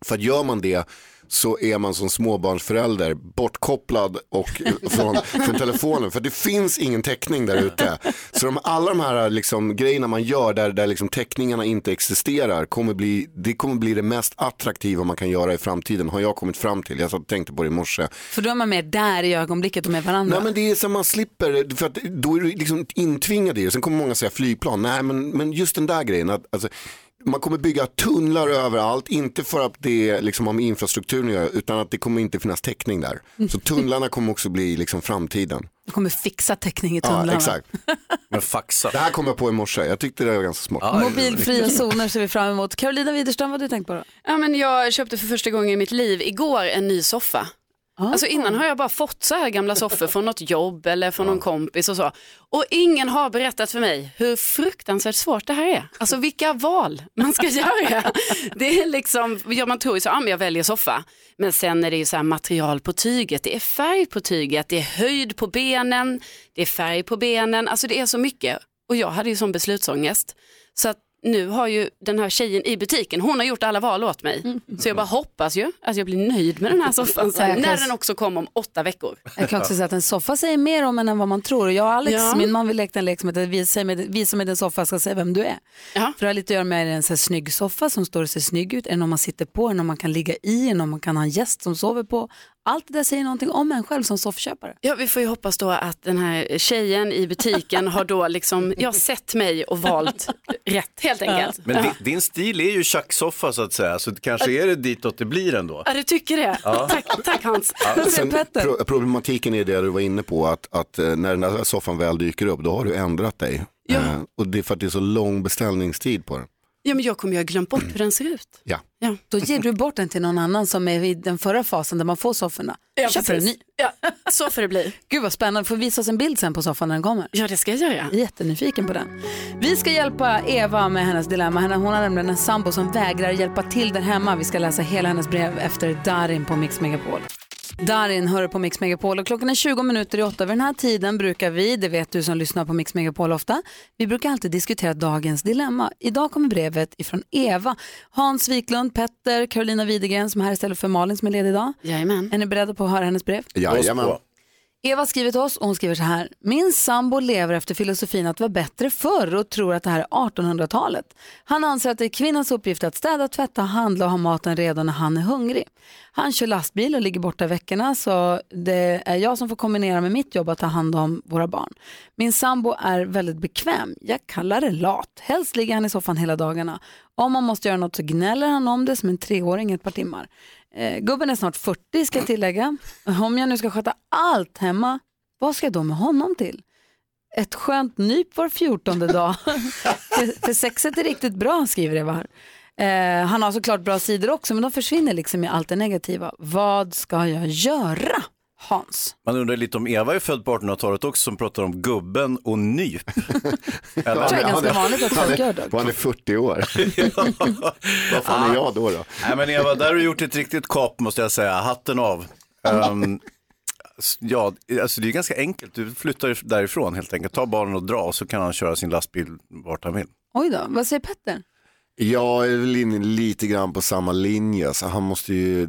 För att gör man det så är man som småbarnsförälder bortkopplad och, från, från telefonen. För det finns ingen täckning där ute. Så de, alla de här liksom, grejerna man gör där, där liksom täckningarna inte existerar, kommer bli, det kommer bli det mest attraktiva man kan göra i framtiden, har jag kommit fram till. Jag tänkte på det i morse. För då är man mer där i ögonblicket och med varandra. Nej men det är så man slipper, för att då är du liksom intvingad i det. Sen kommer många säga flygplan, nej men, men just den där grejen, att, alltså, man kommer bygga tunnlar överallt, inte för att det liksom har med infrastrukturen att göra, utan att det kommer inte finnas täckning där. Så tunnlarna kommer också bli liksom framtiden. Du kommer fixa täckning i tunnlarna. Ja, exakt. Men faxa. Det här kom jag på i morse, jag tyckte det var ganska smart. Mobilfria zoner ser vi fram emot. Carolina Widerström, vad har du tänkt på då? Ja, men jag köpte för första gången i mitt liv igår en ny soffa. Alltså innan har jag bara fått så här gamla soffor från något jobb eller från någon kompis och så. Och ingen har berättat för mig hur fruktansvärt svårt det här är. Alltså vilka val man ska göra. Det är liksom, ja, man tror ju så, ja men jag väljer soffa. Men sen är det ju så här material på tyget, det är färg på tyget, det är höjd på benen, det är färg på benen, alltså det är så mycket. Och jag hade ju sån beslutsångest. Så att nu har ju den här tjejen i butiken, hon har gjort alla val åt mig. Så jag bara hoppas ju att jag blir nöjd med den här soffan sen, när den också kommer om åtta veckor. Jag kan också säga att en soffa säger mer om en än vad man tror. Jag och Alex, Ja. min man, vi lekte en lek som heter visa mig, visa mig din soffa, ska säga vem du är. För det har lite att göra med en så här snygg soffa som står och ser snygg ut, det någon man sitter på, det någon man kan ligga i, det någon man kan ha en gäst som sover på. Allt det där säger någonting om en själv som soffköpare. Ja, vi får ju hoppas då att den här tjejen i butiken har då liksom, jag sett mig och valt rätt helt enkelt. Men din, din stil är ju tjacksoffa så att säga, så kanske är det ditåt det blir ändå. Ja, du tycker det? Ja. Tack, tack Hans. Sen, pro problematiken är det du var inne på, att, att eh, när den där soffan väl dyker upp, då har du ändrat dig. Ja. Eh, och det är för att det är så lång beställningstid på den. Ja, men jag kommer ju ha glömt bort hur den ser ut. Ja. Ja. Då ger du bort den till någon annan som är i den förra fasen där man får sofforna. Ja, Köper en ny. Ja, så får det bli. Gud vad spännande, får visa oss en bild sen på soffan när den kommer. Ja, det ska jag göra. Jättenyfiken på den. Vi ska hjälpa Eva med hennes dilemma. Hon har nämligen en sambo som vägrar hjälpa till där hemma. Vi ska läsa hela hennes brev efter Darin på Mix Megapol. Darin hör på Mix Megapol och klockan är 20 minuter i åtta. Vid den här tiden brukar vi, det vet du som lyssnar på Mix Megapol ofta, vi brukar alltid diskutera dagens dilemma. Idag kommer brevet ifrån Eva, Hans Wiklund, Petter, Carolina Widegren som är här istället för Malin som är ledig idag. Jajamän. Är ni beredda på att höra hennes brev? Jajamän. Eva skriver till oss och hon skriver så här. Min sambo lever efter filosofin att det var bättre förr och tror att det här är 1800-talet. Han anser att det är kvinnans uppgift att städa, tvätta, handla och ha maten redo när han är hungrig. Han kör lastbil och ligger borta veckorna så det är jag som får kombinera med mitt jobb att ta hand om våra barn. Min sambo är väldigt bekväm. Jag kallar det lat. Helst ligger han i soffan hela dagarna. Om man måste göra något så gnäller han om det som en treåring ett par timmar. Eh, gubben är snart 40 ska jag tillägga. Om jag nu ska sköta allt hemma, vad ska jag då med honom till? Ett skönt nyp var fjortonde dag. för, för sexet är riktigt bra skriver Eva. Eh, han har såklart bra sidor också men de försvinner liksom i allt det negativa. Vad ska jag göra? Hans. Man undrar lite om Eva är född på 1800-talet också som pratar om gubben och nyp. Tror det är ganska vanligt att folk gör det. Och han är 40 år. Vad fan är jag då? då? Nej men Eva, där har du gjort ett riktigt kap måste jag säga. Hatten av. S- ja, alltså det är ganska enkelt. Du flyttar därifrån helt enkelt. Ta barnen och dra och så kan han köra sin lastbil vart han vill. Oj då, vad säger Petter? Jag är väl inne lite grann på samma linje. Så han måste ju,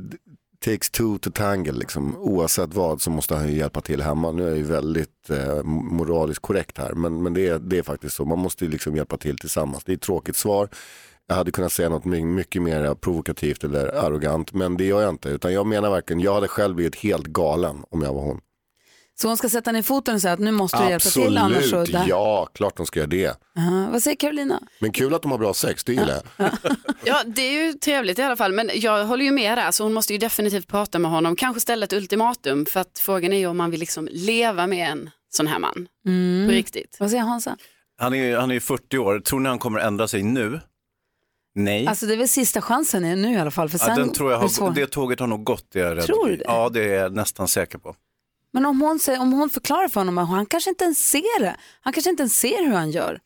takes two to tangle liksom. Oavsett vad så måste han ju hjälpa till hemma. Nu är jag ju väldigt eh, moraliskt korrekt här. Men, men det, är, det är faktiskt så. Man måste ju liksom hjälpa till tillsammans. Det är ett tråkigt svar. Jag hade kunnat säga något mycket mer provokativt eller arrogant. Men det gör jag inte. Utan jag menar verkligen, jag hade själv blivit helt galen om jag var hon. Så hon ska sätta ner foten och säga att nu måste du hjälpa till annars så... Absolut, ja, klart de ska göra det. Aha, vad säger Carolina? Men kul att de har bra sex, det gillar jag. Ja, det är ju trevligt i alla fall, men jag håller ju med där, så hon måste ju definitivt prata med honom, kanske ställa ett ultimatum, för att frågan är ju om man vill liksom leva med en sån här man Mm. på riktigt. Vad säger Hansa? Han är, han är ju 40 år. Tror ni han kommer ändra sig nu? Nej. Alltså det är väl sista chansen nu i alla fall. För ja, sen den tror jag är det svårt. har, det tåget har nog gått, det är jag rädd. Tror du det? Ja, det är jag nästan säker på. Men om hon, säger, om hon förklarar för honom att han kanske inte ens ser det. Han kanske inte ens ser hur han gör.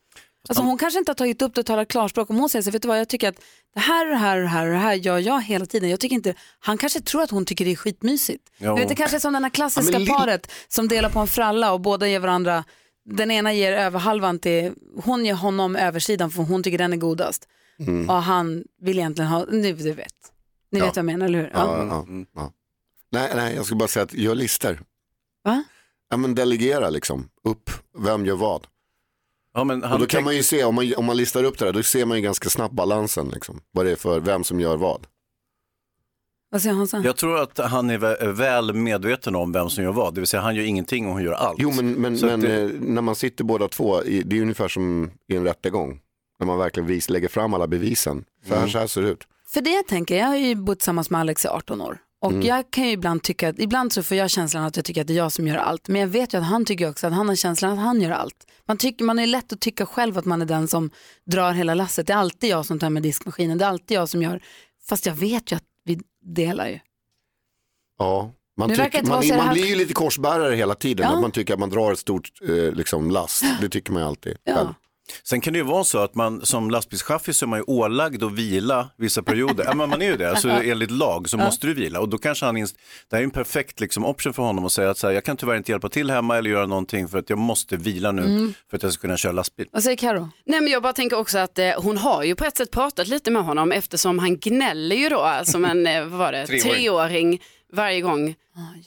Alltså hon kanske inte har tagit upp det och talat klarspråk. Om hon säger så, vet du vad, jag tycker att det här och det här och det här och det här gör jag hela tiden. Jag tycker inte, han kanske tror att hon tycker det är skitmysigt. Du vet, det kanske är som den här klassiska Ja, paret som delar på en fralla och båda ger varandra, den ena ger överhalvan till, hon ger honom översidan för hon tycker den är godast. Mm. Och han vill egentligen ha, nu du vet. Ni Ja. vet vad jag menar, eller hur? Ja, ja. Nej, nej, jag skulle bara säga att gör listor. Va? Ja, men delegera liksom, upp, vem gör vad. Ja, men Och han då kan man ju se, om man, om man listar upp det där, då ser man ju ganska snabbt balansen, liksom. vad det är för, vem som gör vad. Vad säger Hansa? Jag tror att han är vä- väl medveten om vem som gör vad. Det vill säga han gör ingenting och hon gör allt. Jo, men, men, men det- eh, när man sitter båda två, det är ungefär som i en rättegång. När man verkligen vis, lägger fram alla bevisen. Så här, Mm. så här ser det ut. För det jag tänker, jag har ju bott tillsammans med Alex i 18 år. Och Mm. jag kan ju ibland tycka att, ibland så får jag känslan att jag tycker att det är jag som gör allt. Men jag vet ju att han tycker också att han har känslan att han gör allt. Man, tycker, man är lätt att tycka själv att man är den som drar hela lasset. Det är alltid jag som tar med diskmaskinen, det är alltid jag som gör. Fast jag vet ju att vi delar ju. Ja. Man, tycker, man, man här- blir ju lite korsbärare hela tiden. Ja. Att man tycker att man drar ett stort eh, liksom, last. Det tycker man ju alltid. själv. Sen kan det ju vara så att man som lastbilschaffis så är man ju ålagd att vila vissa perioder. ja, men man är ju det, alltså, enligt lag så Ja. måste du vila. Och då kanske han, inst- det här är en perfekt liksom, option för honom att säga att så här, jag kan tyvärr inte hjälpa till hemma eller göra någonting för att jag måste vila nu Mm. för att jag ska kunna köra lastbil. Vad säger Karo? Nej men jag bara tänker också att eh, hon har ju på ett sätt pratat lite med honom eftersom han gnäller ju då som en, eh, vad var det, Treåring. treåring varje gång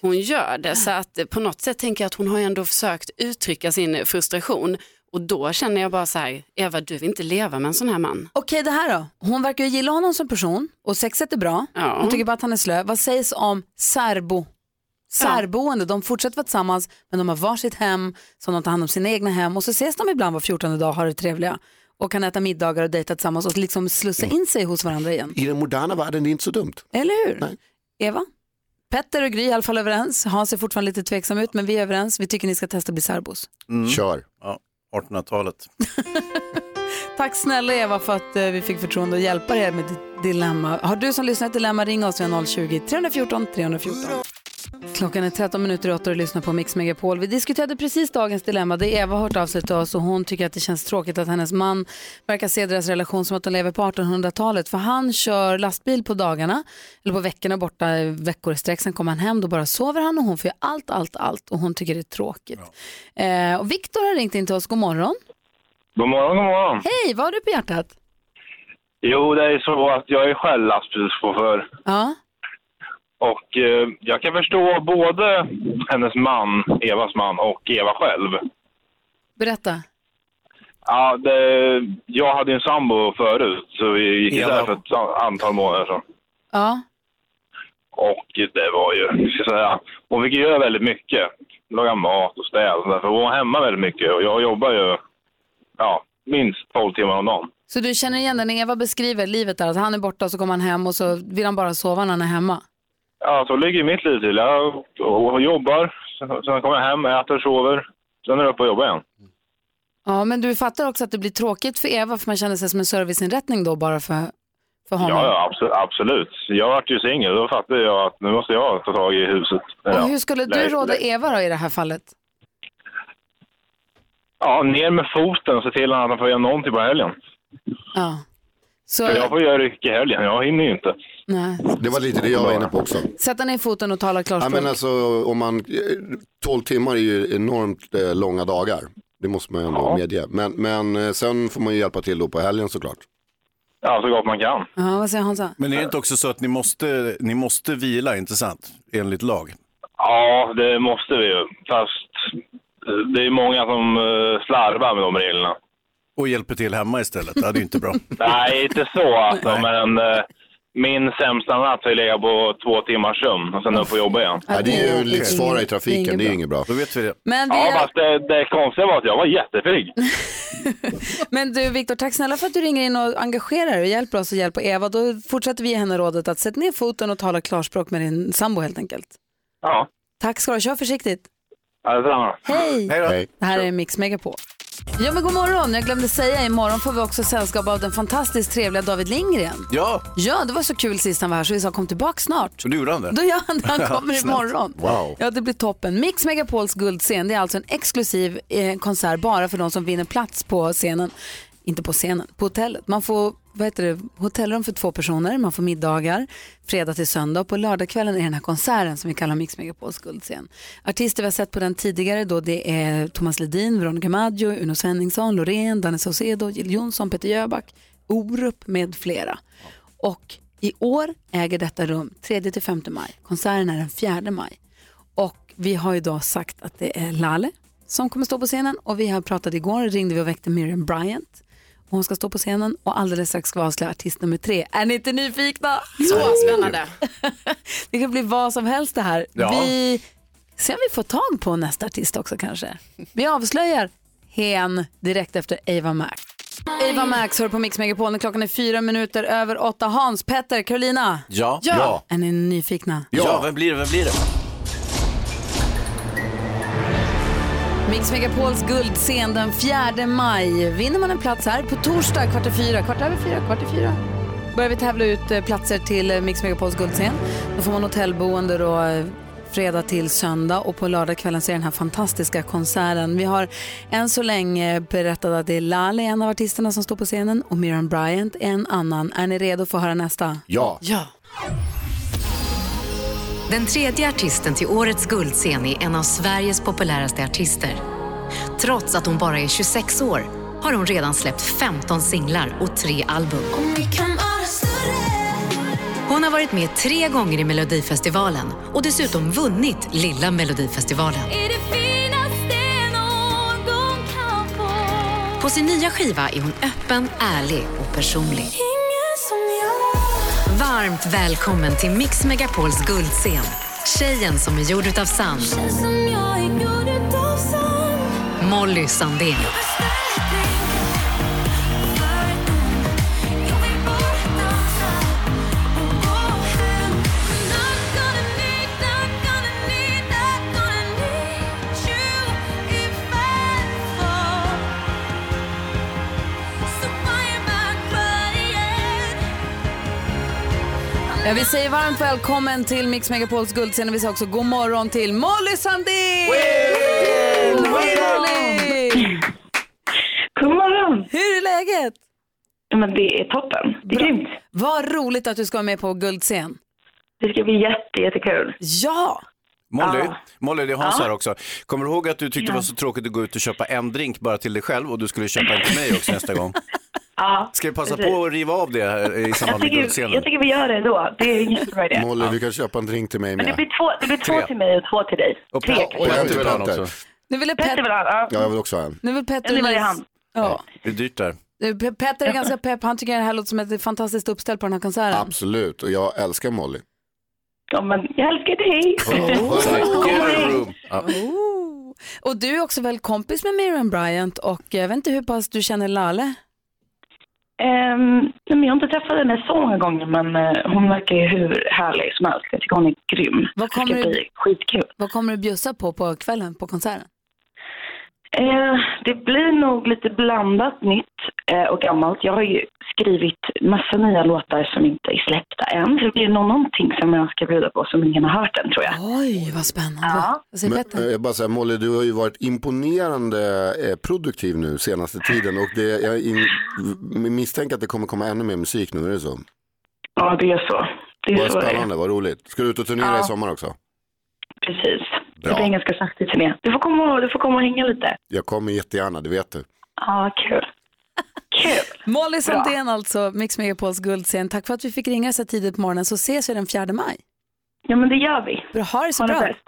hon gör det. Så att eh, på något sätt tänker jag att hon har ju ändå försökt uttrycka sin frustration och då känner jag bara så här, Eva du vill inte leva med en sån här man. Okej det här då. Hon verkar ju gilla honom som person och sexet är bra. Ja. Hon tycker bara att han är slö. Vad sägs om särbo? Särboende, de fortsätter vara tillsammans men de har varsitt hem som de tar hand om sina egna hem och så ses de ibland var 14 dag har det trevliga och kan äta middagar och dejta tillsammans och liksom slussa in sig hos varandra igen. I den moderna världen är det inte så dumt. Eller hur? Eva? Petter och Gry är i alla fall överens. Hans är fortfarande lite tveksam ut men vi är överens. Vi tycker ni ska testa att bli särbos. Kör. Ja, 1800-talet. Tack snälla Eva för att eh, vi fick förtroende att hjälpa er med ditt dilemma. Har du som lyssnar ett dilemma, ring oss via 020-314 314. Klockan är 13 minuter i 8 och lyssnar på Mix Megapol. Vi diskuterade precis dagens dilemma. Det är Eva har hört av sig till oss och hon tycker att det känns tråkigt att hennes man verkar se deras relation som att de lever på 1800-talet. För han kör lastbil på dagarna, eller på veckorna borta i veckor i sträck. Sen kommer han hem, då bara sover han och hon får göra allt, allt, allt och hon tycker det är tråkigt. Eh, och Viktor har ringt in till oss. God morgon. God morgon, god morgon. Hej, vad har du på hjärtat? Jo, det är så att jag är själv lastbilschaufför. Ja. Och eh, jag kan förstå både hennes man, Evas man, och Eva själv. Berätta. Ja, det, jag hade en sambo förut, så vi gick Eva. isär för ett antal månader sedan. Ja. Och det var ju, ska säga, hon fick göra väldigt mycket. Laga mat och städa och sådär, för hon var hemma väldigt mycket. Och jag jobbar ju, ja, minst 12 timmar om dagen. Så du känner igen det när Eva beskriver livet där, att han är borta och så kommer han hem och så vill han bara sova när han är hemma. Ja, så ligger mitt liv till. Jag och jobbar, sen kommer jag hem, äter, sover. Sen är jag uppe och jobbar igen. Ja, men du fattar också att det blir tråkigt för Eva för man känner sig som en serviceinrättning då bara för, för honom. Ja, ja absolut, absolut. Jag vart ju singel, då fattade jag att nu måste jag ta tag i huset. Och hur skulle du råda. Eva då i det här fallet? Ja, ner med foten och se till att han får göra någonting på helgen. Ja. Så, För jag får göra ryck i helgen, jag hinner ju inte. Nej. Det var lite det jag var inne på också. Sätta ner foten och tala Ja, klarspråk. men alltså, om man, 12 timmar är ju enormt eh, långa dagar. Det måste man ju ändå Ja. medge. Men, men eh, sen får man ju hjälpa till då på helgen såklart. Ja, så gott man kan. Ja, vad säger Hansa? Men är det inte också så att ni måste, ni måste vila, inte sant? Enligt lag. Ja, det måste vi ju. Fast eh, det är många som eh, slarvar med de reglerna. Och hjälper till hemma istället, det är ju inte bra. Nej, inte så alltså, men eh, min sämsta natt har ju legat på två timmars sömn och sen upp och jobba igen. Ja, det är ju livsfara i trafiken, det är ju inget bra. Då vet vi det. Men, det Ja, är... fast det, det konstiga var att jag var jättepigg. men du Viktor, tack snälla för att du ringer in och engagerar dig och hjälper oss och hjälper Eva. Då fortsätter vi ge henne rådet att sätta ner foten och tala klarspråk med din sambo helt enkelt. Ja, Tack ska du ha, kör försiktigt. ja detsamma. Hej! Hej då. Hej. Det här är Mix Megapol. Ja men god morgon, jag glömde säga imorgon får vi också sällskap av den fantastiskt trevliga David Lindgren. Ja, Ja, det var så kul sist han var här så vi sa kom tillbaka snart. så du gjorde han det? Då gör han det, han kommer Snällt. imorgon. Wow. Ja, det blir toppen. Mix Megapols guldscen, det är alltså en exklusiv eh, konsert bara för de som vinner plats på scenen. Inte på scenen, på hotellet. Man får vad heter det, hotellrum för två personer, man får middagar fredag till söndag och på lördagskvällen är den här konserten som vi kallar Mix Megapols guldscen. Artister vi har sett på den tidigare då det är Thomas Ledin, Veronica Maggio, Uno Svenningsson, Loreen, Danne Saucedo, Jill Johnson, Peter Jöback, Orup med flera. Och I år äger detta rum 3-5 maj. Konserten är den 4 maj. Och vi har idag sagt att det är Lale som kommer stå på scenen och vi har pratat igår, ringde vi och väckte Miriam Bryant. Hon ska stå på scenen och alldeles strax ska vi avslöja artist nummer tre. Är ni inte nyfikna? Så spännande. Det kan bli vad som helst det här. Ja. Vi ser om vi får tag på nästa artist också kanske. Vi avslöjar hen direkt efter Ava Max. Ava Max hör på Mix Megapol klockan är fyra minuter över åtta. Hans, Petter, Carolina. Ja. Ja. Är ni nyfikna? Ja, vem blir det? Vem blir det? Mix Megapols guldscen den 4 maj. Vinner man en plats här på torsdag kvart i fyra, kvart över fyra, kvart i fyra. Börjar vi tävla ut eh, platser till eh, Mix Megapols guldscen. Då får man hotellboende då eh, fredag till söndag och på lördagskvällen så är den här fantastiska konserten. Vi har än så länge berättat att det är Lale, en av artisterna som står på scenen och Miriam Bryant en annan. Är ni redo för att höra nästa? Ja. Ja. Den tredje artisten till årets guldscen är en av Sveriges populäraste artister. Trots att hon bara är 26 år har hon redan släppt 15 singlar och tre album. Hon har varit med tre gånger i Melodifestivalen och dessutom vunnit Lilla Melodifestivalen. På sin nya skiva är hon öppen, ärlig och personlig. Varmt välkommen till Mix Megapols guldscen. Tjejen som är gjord utav sand. Molly Sandén. Ja, vi säger varmt välkommen till Mix Megapols guldscen och vi säger också god morgon till Molly Sandén! God morgon, Molly! God morgon! Hur är läget? Men det är toppen. Det är grymt. Vad roligt att du ska vara med på guldscen. Det ska bli jätte, jättekul. Ja! Molly, Ja. Molly, det är Hans Ja. här också. Kommer du ihåg att du tyckte det Ja. var så tråkigt att gå ut och köpa en drink bara till dig själv och du skulle köpa en till mig också nästa gång? Ja, Ska vi passa precis. på att riva av det här i Jag samband med guldscenen? jag tycker vi gör det då. Det är en jättebra idé. Molly, du kan köpa en drink till mig Men det med. blir två, det blir två Tre. till mig och två till dig. Och Tre. Petter- och Petter vill ha en också. Nu vill Petter Petter, vill ha, ja. Ja, jag vill också ha en. nu vill Petter En i varje Lis- hand. Ja. Det är dyrt där. Pe- Petter är ganska pepp. Han tycker det här låter som ett fantastiskt uppställ på den här konserten. Absolut, och jag älskar Molly. Ja, men jag älskar dig. Room. Ja. Oh. Och du är också väl kompis med Miriam Bryant och jag vet inte hur pass du känner Lale? Men jag har inte träffat henne så många gånger, men eh, hon verkar ju hur härlig som helst. Jag tycker hon är grym. Vad Det ska kommer, du, bli skitkul. vad kommer du bjussa på på kvällen på konserten? Eh, det blir nog lite blandat nytt eh, och gammalt. Jag har ju skrivit massa nya låtar som inte är släppta än. Så det blir nog någonting som jag ska bjuda på som ingen har hört än tror jag. Oj, vad spännande. Ja. Vad säger Men, eh, jag bara säger, Molly, du har ju varit imponerande produktiv nu senaste tiden och det, jag in, misstänker att det kommer komma ännu mer musik nu, är det så? Ja, det är så. Det är Vad så det är. spännande, vad roligt. Ska du ut och turnera Ja. i sommar också? Precis. Bra. Det en ganska saktig turné. Du får komma, du får komma och hänga lite. Jag kommer jättegärna, det vet du. Ja, kul. Kul. Molly Sandén alltså, Mix Megapols guldscen. Tack för att vi fick ringa så tidigt på morgonen så ses vi den 4 maj. Ja, men det gör vi. Bra, ha det så Ha det bra. bäst.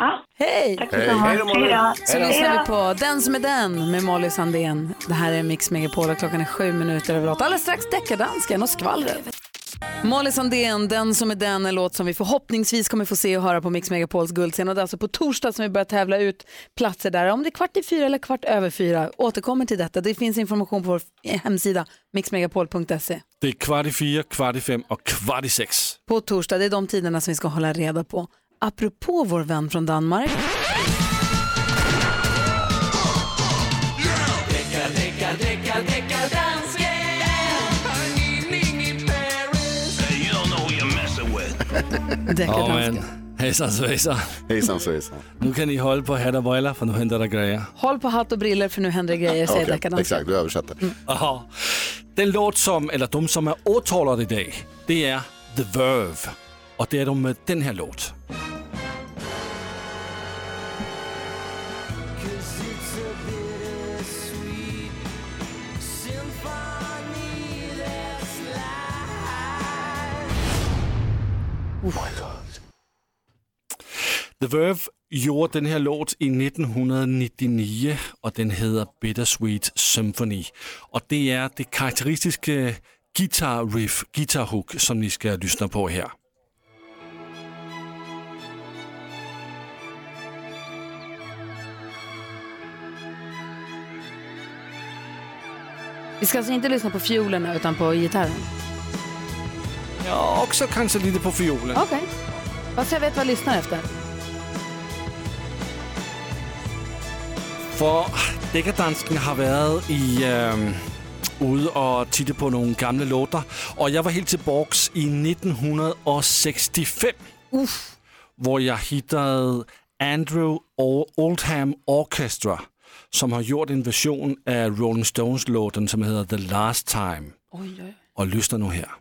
Ja, Hej! tack Hej. Hej då, Molly. Hej då. Så lyssnar vi på Den som är den med Molly Sandén. Det här är Mix Megapol och klockan är sju minuter över åtta. Alldeles strax deckardansken och skvallret. Molly Sandén, Den som är den, en låt som vi förhoppningsvis kommer få se och höra på Mix Megapols guldscen. Och det är alltså på torsdag som vi börjar tävla ut platser där. Om det är kvart i fyra eller kvart över fyra, återkommer till detta. Det finns information på vår hemsida, mixmegapol.se. Det är kvart i fyra, kvart i fem och kvart i sex. På torsdag, det är de tiderna som vi ska hålla reda på. Apropå vår vän från Danmark. Ja, men hejsan svejsan. Hejsan svejsan. Nu kan ni hålla på hatt och briller för nu händer det grejer. Håll på hatt och briller för nu händer det grejer, säger deckardansken. exakt, du översätter. Aha. Den låt som, eller de som är åtalade idag, det är The Verve. Och det är de med den här Oh låt. The Verve gjorde den her låt i 1999, og den hedder Bittersweet Symphony. Og det er det karakteristiske guitar riff, guitar hook, som ni skal lyssna på her. Vi ska alltså inte lyssna på fiolerna utan på gitarren. Ja, också kanske lite på fiolen. Okej. Fast jag vet vad jag lyssnar efter. For Dækkerdansken har været i øh, ude og titte på nogle gamle låter, og jeg var helt tilbage i 1965, Uff. hvor jeg hittede Andrew Oldham Orchestra, som har gjort en version af Rolling Stones-låten, som hedder The Last Time. Oj, oj. Og lyster nu her.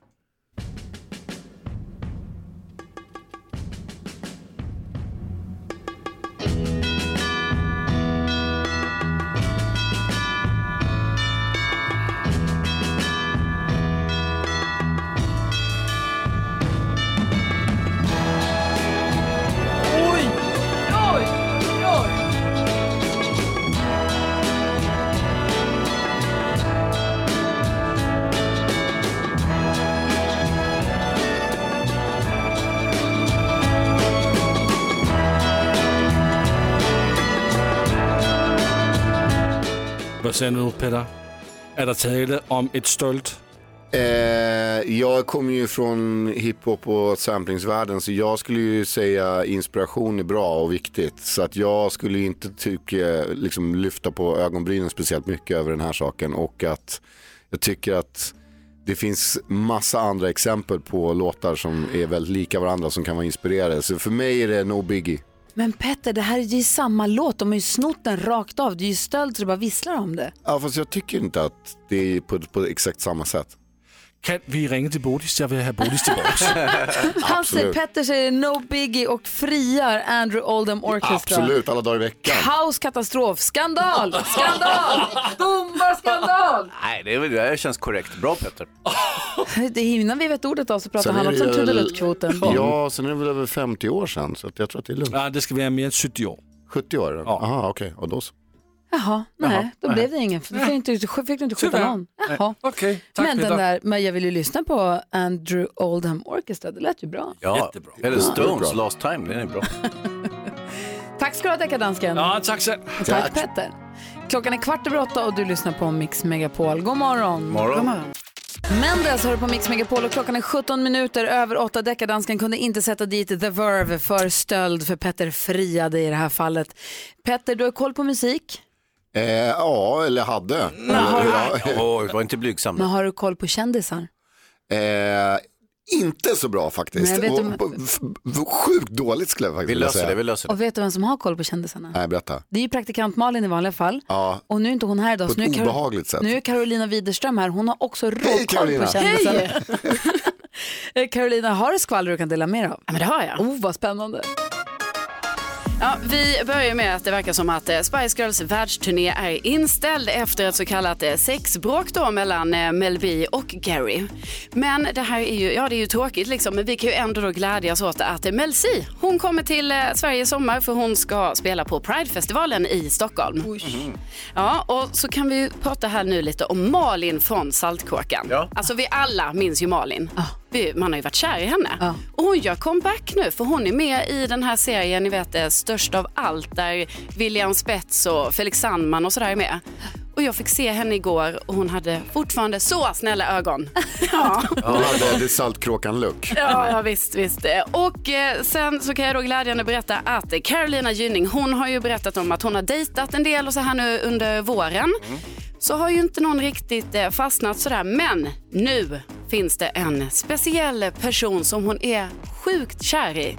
Hvad nu du, Peter? Är det tale om ett stolt? Eh, jag kommer ju från hiphop och samplingsvärlden så jag skulle ju säga inspiration är bra och viktigt. Så att jag skulle inte tycka, liksom, lyfta på ögonbrynen speciellt mycket över den här saken. Och att jag tycker att det finns massa andra exempel på låtar som är väldigt lika varandra som kan vara inspirerade. Så för mig är det no biggie. Men Petter, det här är ju samma låt. De har ju snott den rakt av. Det är ju stöld så det bara visslar om det. Ja, fast jag tycker inte att det är på, på exakt samma sätt. Kan vi ringe till Bodis? Jag vill ha Bodis säger, Absolut. Petter säger no biggie och friar Andrew Oldham Orchestra. Absolut, alla dagar i veckan. Kaos, katastrof, skandal, skandal, domarskandal. Nej, det, är det känns korrekt. Bra Petter. Det är innan vi vet ordet av så pratar han också om trudeluttkvoten. Ja, sen är det väl över 50 år sedan så att jag tror att det är lugnt. Ja, det ska vara mer än 70 år. 70 år? Jaha, okej. Och då så. Jaha, nej, Jaha, då nej. blev det ingen. För Då fick du inte, fick du inte skjuta Tyvärr. någon. Jaha. Okej, tack Men, den där, men jag vill ju lyssna på Andrew Oldham Orchestra, det lät ju bra. Ja, Jättebra. Eller Ja, Stones, bra. Last Time, den är bra. Tack ska du ha Deckardansken. Ja, tack så. Och Tack Petter. Klockan är kvart över åtta och du lyssnar på Mix Megapol. God morgon. Morgon. God morgon. Mendes hör du på Mix Megapol och klockan är 17 minuter över åtta. Deckardansken kunde inte sätta dit The Verve för stöld för Petter friade i det här fallet. Petter, du har koll på musik, Eh, ja, eller hade. Eller, ja, var inte blygsam. men har du koll på kändisar? eh, inte så bra faktiskt. Vet du- Och, sjukt dåligt skulle jag faktiskt Vi vilja löser säga. det, vi löser det. Och vet du vem som har koll på kändisarna? Nej, berätta. Det är ju praktikant Malin i vanliga fall. Ja, Och nu är inte hon här idag. på så ett nu obehagligt sätt. Nu är Carolina Widerström här. Hon har också råkoll Carolina. på kändisarna. Eh, Carolina, har du skvaller du kan dela med dig av? Ja, men det har jag. Oh, vad spännande. Ja, vi börjar med att det verkar som att eh, Spice Girls världsturné är inställd efter ett så kallat eh, sexbråk då mellan eh, Mel B och Gary. Men det här är ju, ja det är ju tråkigt liksom, men vi kan ju ändå då glädjas åt att Mel C, hon kommer till Sverige i sommar för hon ska spela på Pridefestivalen i Stockholm. Ja, och så kan vi prata här nu lite om Malin från Saltkråkan. Ja. Alltså vi alla minns ju Malin. Vi, man har ju varit kär i henne. Ja. Och hon gör comeback nu för hon är med i den här serien, ni vet det, Störst av allt där William Spets och Felix Sandman och sådär är med. Och jag fick se henne igår och hon hade fortfarande så snälla ögon. Ja. Hon hade det Saltkråkan-look. Ja, ja visst, visst. Och eh, sen så kan jag då glädjande berätta att Carolina Gynning, hon har ju berättat om att hon har dejtat en del och så här nu under våren. Så har ju inte någon riktigt eh, fastnat sådär, men nu finns det en speciell person som hon är sjukt kär i.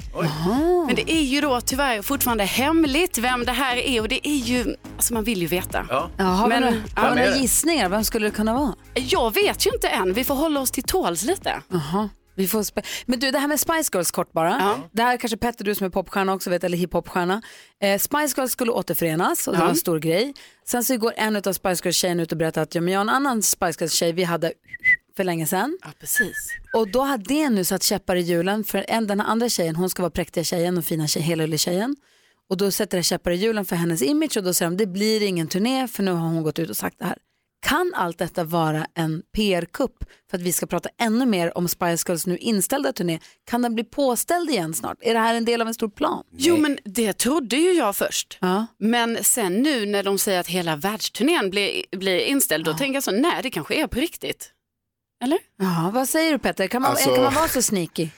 Men det är ju då tyvärr fortfarande hemligt vem det här är och det är ju, alltså man vill ju veta. Ja. Ja, har vi Men- några, har vi några gissningar? Vem skulle det kunna vara? Jag vet ju inte än, vi får hålla oss till tåls lite. Jaha. Vi får spe- Men du, det här med Spice Girls kort bara. Ja. Det här kanske Petter, du som är popstjärna också vet, eller hiphopstjärna. Eh, Spice Girls skulle återförenas och det Ja. var en stor grej. Sen så går en av Spice Girls tjejerna ut och berättar att ja, men jag och en annan Spice Girls tjej, vi hade för länge sedan. Ja, precis. Och då har det nu satt käppar i hjulen för en, den andra tjejen, hon ska vara präktiga tjejen och fina tjej, hela tjejen. Och då sätter det käppar i hjulen för hennes image och då säger de det blir ingen turné för nu har hon gått ut och sagt det här. Kan allt detta vara en PR-kupp för att vi ska prata ännu mer om Spice Girls nu inställda turné? Kan den bli påställd igen snart? Är det här en del av en stor plan? Jo men det trodde ju jag först. Ja. Men sen nu när de säger att hela världsturnén blir, blir inställd, då tänker jag så, nej det kanske är på riktigt. Eller? Ja, vad säger du Petter? Kan man, Alltså- kan man vara så sneaky?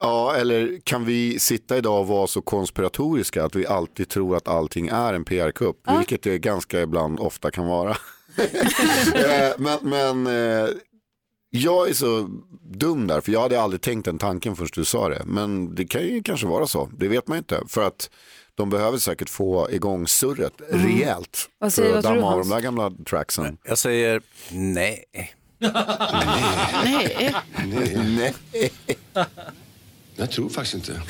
Ja, eller kan vi sitta idag och vara så konspiratoriska att vi alltid tror att allting är en PR-kupp, vilket det ganska ibland ofta kan vara. Eh, men men eh, jag är så dum där, för jag hade aldrig tänkt den tanken först du sa det. Men det kan ju kanske vara så, det vet man inte. För att de behöver säkert få igång surret rejält. Vad säger- för att damma av de där gamla tracksen. Jag säger nej. Nej. Nej. Jag tror faktiskt inte.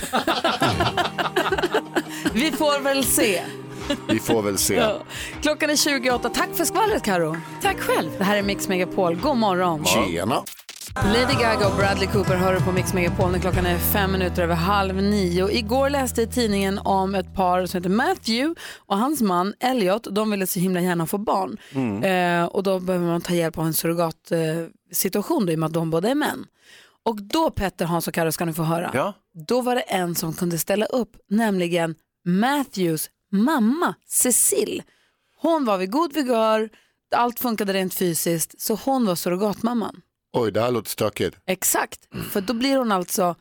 Vi får väl se. Vi får väl se. Ja. Klockan är 28. Tack för skvallret Karo. Tack själv. Det här är Mix Megapol. God morgon. Tjena. Lady Gaga och Bradley Cooper hör på Mix Megapol när klockan är fem minuter över halv nio. Igår läste jag i tidningen om ett par som heter Matthew och hans man Elliot. De ville så himla gärna få barn. Eh, och då behöver man ta hjälp av en surrogatsituation eh, i och med att de båda är män. Och då Petter, Hans och Karo ska ni få höra. Ja. Då var det en som kunde ställa upp, nämligen Matthews mamma Cecil. Hon var vid god vigör, allt funkade rent fysiskt, så hon var surrogatmamman. Oj, det här låter stökigt. Exakt, för då blir hon alltså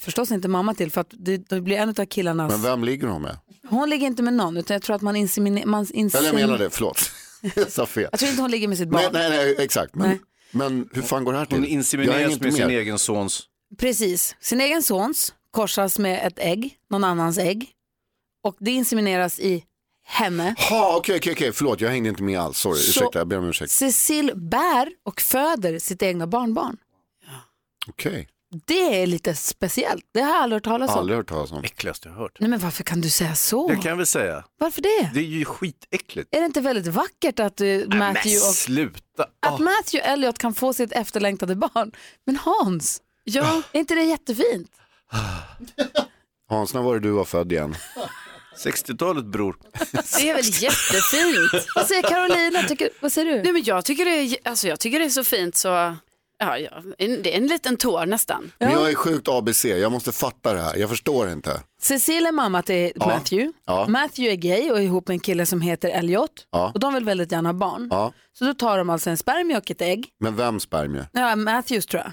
förstås inte mamma till för att det, då blir en av killarnas... Men vem ligger hon med? Hon ligger inte med någon utan jag tror att man inseminerar... Man insemin... Eller jag menar det, förlåt. Jag sa fel. Jag tror inte hon ligger med sitt barn. Nej, nej, nej, exakt. Men, Nej. men hur fan går det här till? Hon insemineras med sin egen sons. Precis, sin egen sons korsas med ett ägg, någon annans ägg. Och det insemineras i henne. Ha, okej, okej, okej, förlåt, jag hängde inte med alls. Sorry, Så- ursäkta, jag ber om ursäkt. Cecil bär och föder sitt egna barnbarn. Okej, Det är lite speciellt, det har jag aldrig hört talas om. aldrig hört talas om. Äckligaste jag hört. Nej men varför kan du säga så? Det kan jag väl säga. Varför det? Det är ju skitäckligt. Är det inte väldigt vackert att uh, Men Matthew och sluta. Att Matthew Elliot kan få sitt efterlängtade barn. Men Hans, Ja. är inte det jättefint? Hans, när var det du var född igen? 60-talet bror. Det är väl jättefint. Vad säger Carolina? Tycker, vad säger du? Nej, men jag, tycker det är, alltså, jag tycker det är så fint så ja, ja, en, det är en liten tår nästan. Men jag är sjukt ABC, jag måste fatta det här, jag förstår inte. Cecil är mamma till Matthew. Ja. Matthew är gay och är ihop med en kille som heter Elliot. Ja. Och de vill väldigt gärna ha barn. Ja, Så då tar de alltså en spermie och ett ägg. men vem spermie? Ja, Matthews tror jag.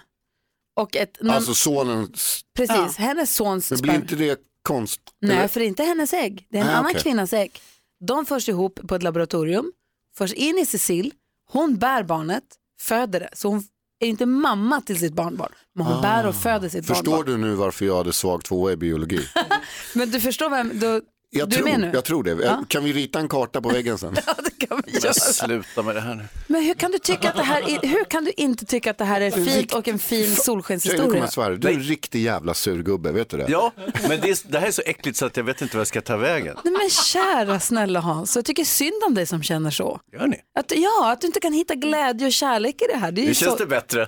Och ett, Alltså sonens, precis, hennes sons men blir spermie. inte det konst? Nej, eller? för det är inte hennes ägg. Det är en Nej, annan okej. kvinnas ägg. De förs ihop på ett laboratorium, förs in i Cecil, hon bär barnet, föder det. Så hon är inte mamma till sitt barnbarn, men hon bär och föder sitt Ah. Förstår barnbarn. du nu varför jag hade svag tvåa i biologi? Men du förstår vem, du, Jag, du tror, nu? jag tror det. Ja. Kan vi rita en karta på väggen sen? det kan vi göra. Men sluta med det här nu. Men hur kan, du tycka att det här är, hur kan du inte tycka att det här är fint och en fin solskenshistoria? Du är en riktig jävla surgubbe, vet du det? Ja, men det, är, det här är så äckligt så att jag vet inte vad jag ska ta vägen. Nej men kära snälla Hans, jag tycker synd om dig som känner så. Gör ni? Att, ja, att du inte kan hitta glädje och kärlek i det här. Det är ju Nu känns så... det bättre.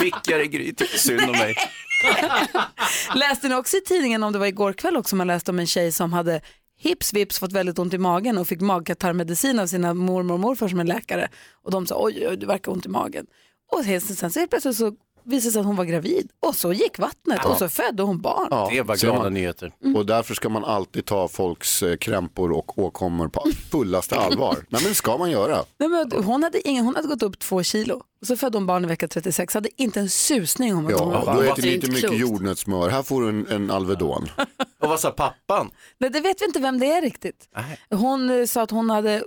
Fick jag det gryt, synd om mig. Läste ni också i tidningen om det var igår kväll också man läste om en tjej som hade hips vips fått väldigt ont i magen och fick magkatarrmedicin av sina mormor och morfar som är läkare och de sa oj, oj, det verkar ont i magen. Och sen, sen så helt plötsligt så visade sig att hon var gravid och så gick vattnet och så födde hon barn. Ja, Det var glada man. nyheter. Och därför ska man alltid ta folks eh, krämpor och åkommor på fullaste allvar. Nej men det ska man göra. Nej, men hon, hade ingen, hon hade gått upp två kilo och så födde hon barn i vecka 36, hade inte en susning om att hon var Ja, då Det äter inte mycket klokt. jordnötssmör. Här får du en, en Alvedon. Och vad sa pappan? Nej, det vet vi inte vem det är riktigt. Hon eh, sa att hon hade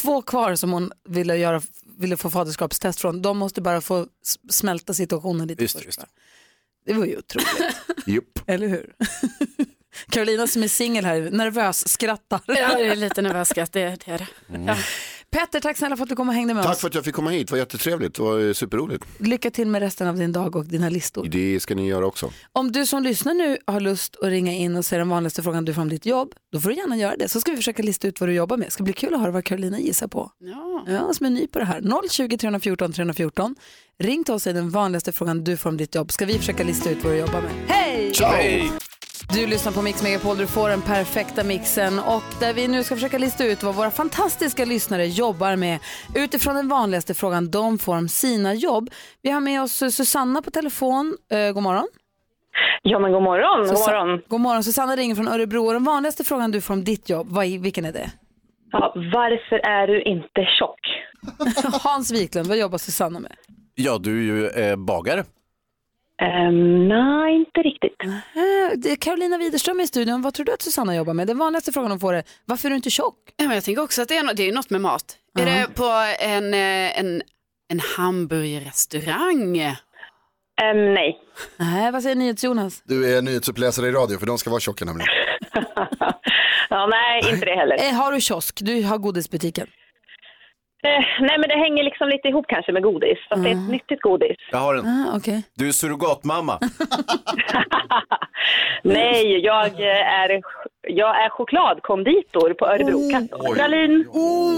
två kvar som hon ville, göra, ville få faderskapstest från. De måste bara få smälta situationen lite Just det, först. just det. Var ju otroligt, Jupp. eller hur? Carolina som är singel här, nervös, skrattar. Ja, det är lite nervös skratt, det, det är det. Ja. Petter, tack snälla för att du kom och hängde med Tack oss. för att jag fick komma hit, det var jättetrevligt, det var eh, superroligt. Lycka till med resten av din dag och dina listor. Det ska ni göra också. Om du som lyssnar nu har lust att ringa in och säga den vanligaste frågan du får om ditt jobb, då får du gärna göra det. Så ska vi försöka lista ut vad du jobbar med. Det ska bli kul att höra vad Carolina gissar på. Ja. Ja, som är ny på det här. 020 314 314. Ring till oss och säg den vanligaste frågan du får om ditt jobb. Ska vi försöka lista ut vad du jobbar med. Hej! Hej! Du lyssnar på Mix Megapol, du får den perfekta mixen och där vi nu ska försöka lista ut vad våra fantastiska lyssnare jobbar med utifrån den vanligaste frågan de får om sina jobb. Vi har med oss Susanna på telefon. Eh, god morgon. Ja, men god morgon. God Susa- morgon. God morgon. Susanna ringer från Örebro och den vanligaste frågan du får om ditt jobb, vad, är- vilken är det? Ja, varför är du inte tjock? Hans Wiklund, vad jobbar Susanna med? Ja, du är ju eh, bagare. Ehm, nej, inte riktigt. Det är Carolina Widerström i studion. Vad tror du att Susanna jobbar med? Den vanligaste frågan hon får är, varför är du inte tjock? Ja, men jag tänker också att det är, no- det är något med mat. Är Ja. det på en, eh, en, en hamburgerrestaurang? Ehm, nej. Nej, vad säger NyhetsJonas? Du är nyhetsuppläsare i radio för de ska vara tjocka nämligen. Ja, nej, inte det heller. Eh, har du kiosk? Du har godisbutiken. Eh, nej, men det hänger liksom lite ihop kanske med godis. Fast det är ett nyttigt godis. Jag har en. Ah, okej. Du är surrogatmamma. Nej, jag är, jag är chokladkonditor på Örebro. Kattpralin.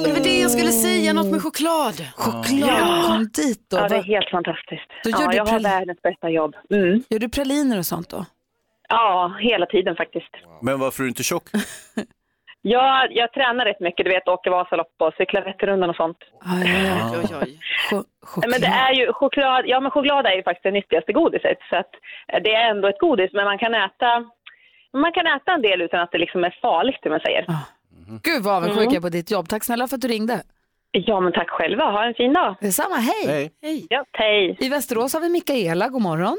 Det var det jag skulle säga, något med choklad. Chokladkonditor. Ja, det är helt fantastiskt. Då gör Ja, du jag har världens bästa jobb. Mm. Gör du praliner och sånt då? Ja, hela tiden faktiskt. Men varför är du inte tjock? Jag, jag tränar rätt mycket, du vet, åker Vasalopp och cyklar Vätternrundan och sånt. Ja, ja. Oj, oj. Ch- choklad. Men det är ju choklad, ja men choklad är ju faktiskt det nyttigaste godiset. Så att eh, det är ändå ett godis, men man kan äta, man kan äta en del utan att det liksom är farligt, hur man säger. Gud vad avundsjuk Mm. jag är på ditt jobb. Tack snälla för att du ringde. Ja, men tack själva. Ha en fin dag. Detsamma, hej. Hej. Ja, hej. I Västerås har vi Mikaela, god morgon.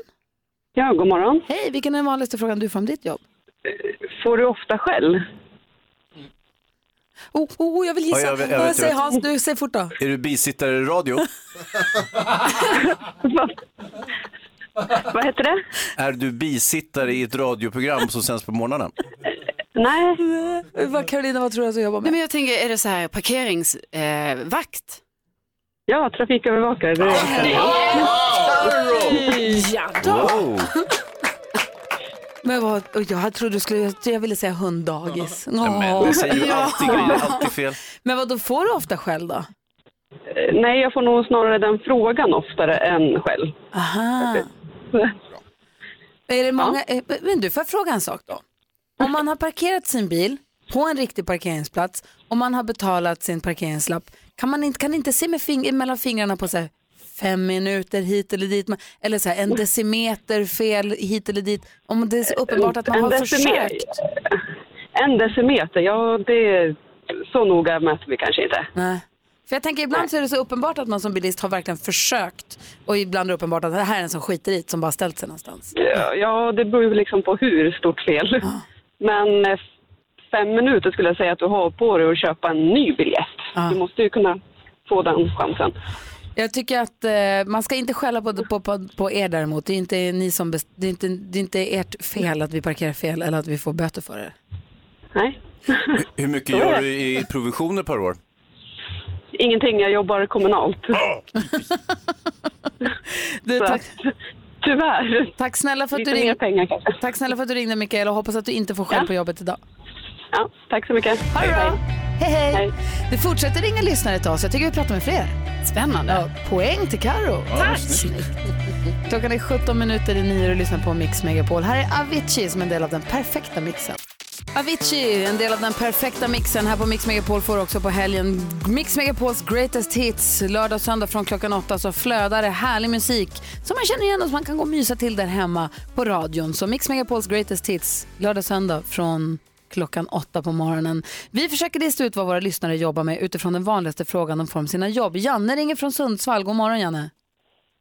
Ja, god morgon. Hej, vilken är den vanligaste frågan du får om ditt jobb? Får du ofta skäll? Oh, oh jag vill gissa. Ja, jag vet- jag vet, jag Säg vet. Hans, du, säg fort då. Är du bisittare i radio? Vad heter det? Är du bisittare i ett radioprogram som sänds på morgnarna? Nej. Vad, Carolina, vad tror du att du jobbar Nej, med? men jag tänker, är det så här parkeringsvakt? Eh, vakt? Ja, trafikövervakare. Det Ja, då. Wow. Men vad, och jag trodde du skulle, jag ville säga hunddagis. Åh. Men det säger ju alltid grejer, alltid fel. Men vad då får du ofta skäll då? Nej, jag får nog snarare den frågan oftare än själv. Aha. Är det många, eh, Men du, får jag fråga en sak då? Om man har parkerat sin bil på en riktig parkeringsplats och man har betalat sin parkeringslapp, kan man inte, kan inte se med fing, mellan fingrarna på här, fem minuter hit eller dit, eller så här, en decimeter fel hit eller dit, om det är så uppenbart att man En har försökt? En decimeter, ja det... Så noga mäter vi kanske inte. Nej. För jag tänker ibland så är det så uppenbart att man som bilist har verkligen försökt och ibland är det uppenbart att det här är en som skiter i som bara ställt sig någonstans. Ja, ja, det beror ju liksom på hur stort fel. Men eh, fem minuter skulle jag säga att du har på dig att köpa en ny biljett. Du måste ju kunna få den chansen. Jag tycker att eh, man ska inte skälla på, på, på, på er däremot. Det är, inte ni som best, det, är inte, det är inte ert fel att vi parkerar fel eller att vi får böter för det. Nej, Hur mycket gör du i provisioner per år? ingenting. Jag jobbar kommunalt. Du, Så tack, tyvärr. tack, snälla för att du Lite ringde, pengar kanske. tack snälla för att du ringde Mikael och hoppas att du inte får skäll Ja. på jobbet idag. Ja, tack så mycket. Ha det bra! Hej, hej! Hej. Det fortsätter ringa lyssnare till oss. Jag tycker vi pratar med fler. Spännande. Ja, poäng till Karo. Tack! Klockan är 17 minuter i nio och lyssnar på Mix Megapol. Här är Avicii som en del av den perfekta mixen. Avicii, en del av den perfekta mixen här på Mix Megapol får också på helgen Mix Megapols greatest hits. Lördag och söndag från klockan åtta så flödar det härlig musik som man känner igen och som man kan gå och mysa till där hemma på radion. Så Mix Megapols greatest hits lördag och söndag från klockan åtta på morgonen. Vi försöker lista ut vad våra lyssnare jobbar med utifrån den vanligaste frågan de får om sina jobb. Janne ringer från Sundsvall. God morgon Janne.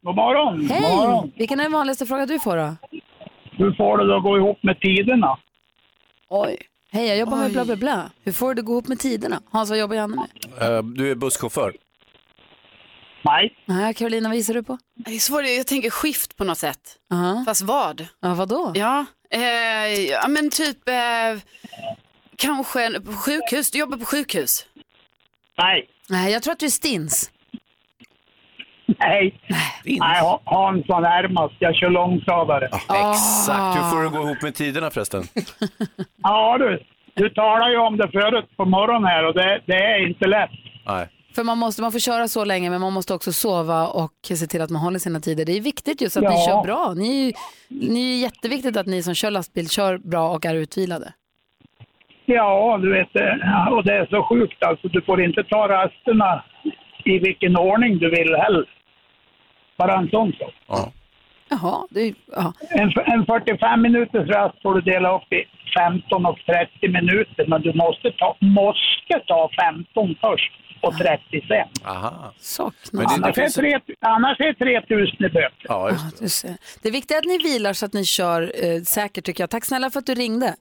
God morgon. Hej! God morgon. Vilken är den vanligaste frågan du får då? Hur får du det att gå ihop med tiderna? Oj. Hej, jag jobbar med bla bla bla. Hur får du det att gå ihop med tiderna? Hans, vad jobbar Janne med? Eh, Du är busschaufför. Nej. Nej, Carolina, vad gissar du på? Det är svårt, jag tänker skift på något sätt. Ja. Fast vad? Ja, vadå? Ja, eh, ja men typ eh, kanske en- på sjukhus. Du jobbar på sjukhus? Nej. Nej, jag tror att du är stins. Nej, Nej Ha- Hans var närmast. Jag kör långtradare. Exakt, hur får det gå ihop med tiderna förresten? Ja du, du talade ju om det förut på morgonen här och det, det är inte lätt. Nej. För man, måste, man får köra så länge men man måste också sova och se till att man håller sina tider. Det är viktigt just att ni Ja. kör bra. Ni ni är jätteviktigt att ni som kör lastbil kör bra och är utvilade. Ja, du vet, eh, och det är så sjukt alltså. Du får inte ta rasterna i vilken ordning du vill heller. Bara en sån sak. Jaha, det är, ja. En, en 45 minuters rast får du dela upp i 15 och 30 minuter, men du måste ta, måste ta 15 först och 30 sen. Aha. Så Men det, det annars, finns... är tre, annars är 3000 i böter. Ja, just det. Det viktiga är att ni vilar så att ni kör eh, säkert tycker jag. Tack snälla för att du ringde.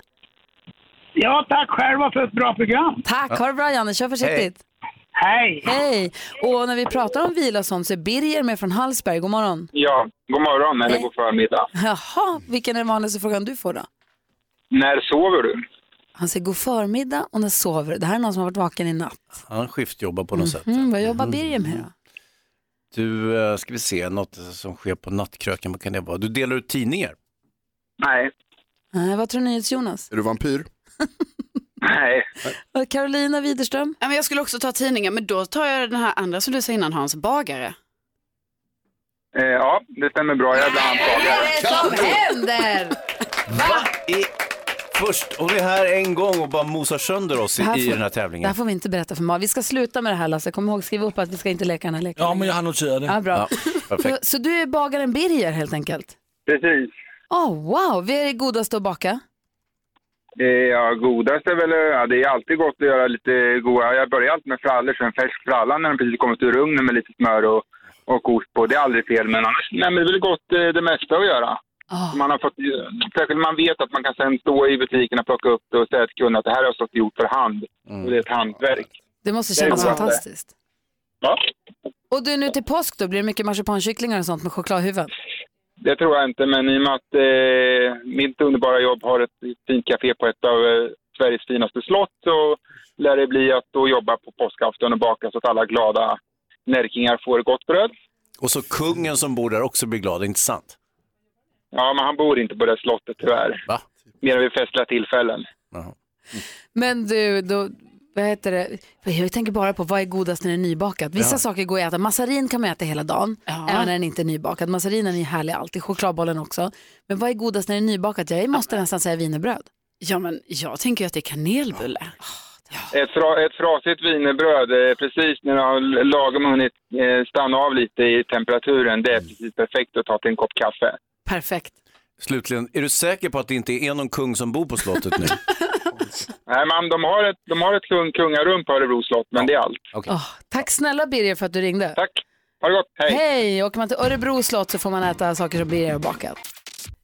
Ja, tack själva för ett bra program. Tack, ha det bra Janne, kör försiktigt. Hej. Hej! Och när vi pratar om vila och sånt så är Birger med från Hallsberg. God morgon. Ja, god morgon eller Hej. god förmiddag. Jaha, vilken är den vanligaste frågan du får då? När sover du? Han säger god förmiddag och när sover? Det här är någon som har varit vaken i natt. Han skiftjobbar på något sätt. Mm, vad jobbar Birger med då? Du, eh, ska vi se, något som sker på nattkröken, vad kan det vara? Du delar ut tidningar? Nej. Nej, vad tror ni Jonas? Är du vampyr? Nej. Och Carolina Widerström? Ja, men jag skulle också ta tidningen, men då tar jag den här andra som du sa innan Hans, bagare. Eh, ja, det stämmer bra. Jag är bland annat bagare. Vad händer? Va? Först, hon är här en gång och bara mosar sönder oss i, Det här i får- den här Det tävlingen. här får vi inte berätta för Malin. Vi ska sluta med det här Lasse. Kom ihåg, skriv upp att vi ska inte leka den här leken. Ja, men jag har noterat det. Ja, bra. perfekt. Så du är bagaren Birger helt enkelt? Precis. Oh, wow, vad är det godaste att baka? Ja, godast är väl, ja, det är alltid gott att göra lite goda. Jag börjar alltid med frallor, så en färsk fralla när den precis kommit ur ugnen med lite smör och, och ost på. Det är aldrig fel, men annars nej, men det är väl gott eh, det mesta att göra. Man har fått, särskilt man vet att man kan sen stå i butiken och plocka upp det och säga till kunden att det här har stått gjort för hand. Och det är ett hantverk. Det måste Det kännas gott. fantastiskt. Ja, Och du, nu till påsk då, blir det mycket marsipankycklingar och sånt med chokladhuvuden? det tror jag inte, men i och med att eh, mitt underbara jobb har ett fint café på ett av eh, Sveriges finaste slott så lär det bli att då jobba på påskafton och baka så att alla glada närkingar får gott bröd. Och så kungen som bor där också blir glad, inte sant? Ja, men han bor inte på det slottet tyvärr. Va? Mer vid festliga tillfällen. Men du, då, vad heter det? Jag tänker bara på vad är godast när det är nybakat? Vissa Ja. saker går att äta. Massarin kan man äta hela dagen, Ja. även när den inte är nybakad. Massarinen är härlig alltid, chokladbollen också. Men vad är godast när det är nybakat? Jag måste nästan säga wienerbröd. Ja, men jag tänker att det är kanelbulle. Ett, fra, ett frasigt wienerbröd, eh, precis när det har lagom hunnit eh, stanna av lite i temperaturen, det är precis perfekt att ta till en kopp kaffe. Perfekt. Slutligen, är du säker på att det inte är någon kung som bor på slottet nu? Nej, men de har ett, de har ett kung, kungarum på Örebro slott, men det är allt. Åh, tack snälla Birger för att du ringde. Tack. Ha det gott. Hej. Hej! Åker man till Örebro slott så får man äta saker som Birger har bakat.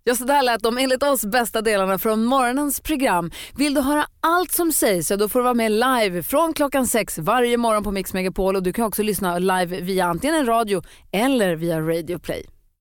Ja, så där lät de enligt oss bästa delarna från morgonens program. Vill du höra allt som sägs så då får du vara med live från klockan sex varje morgon på Mix Megapol och du kan också lyssna live via antingen en radio eller via Radio Play.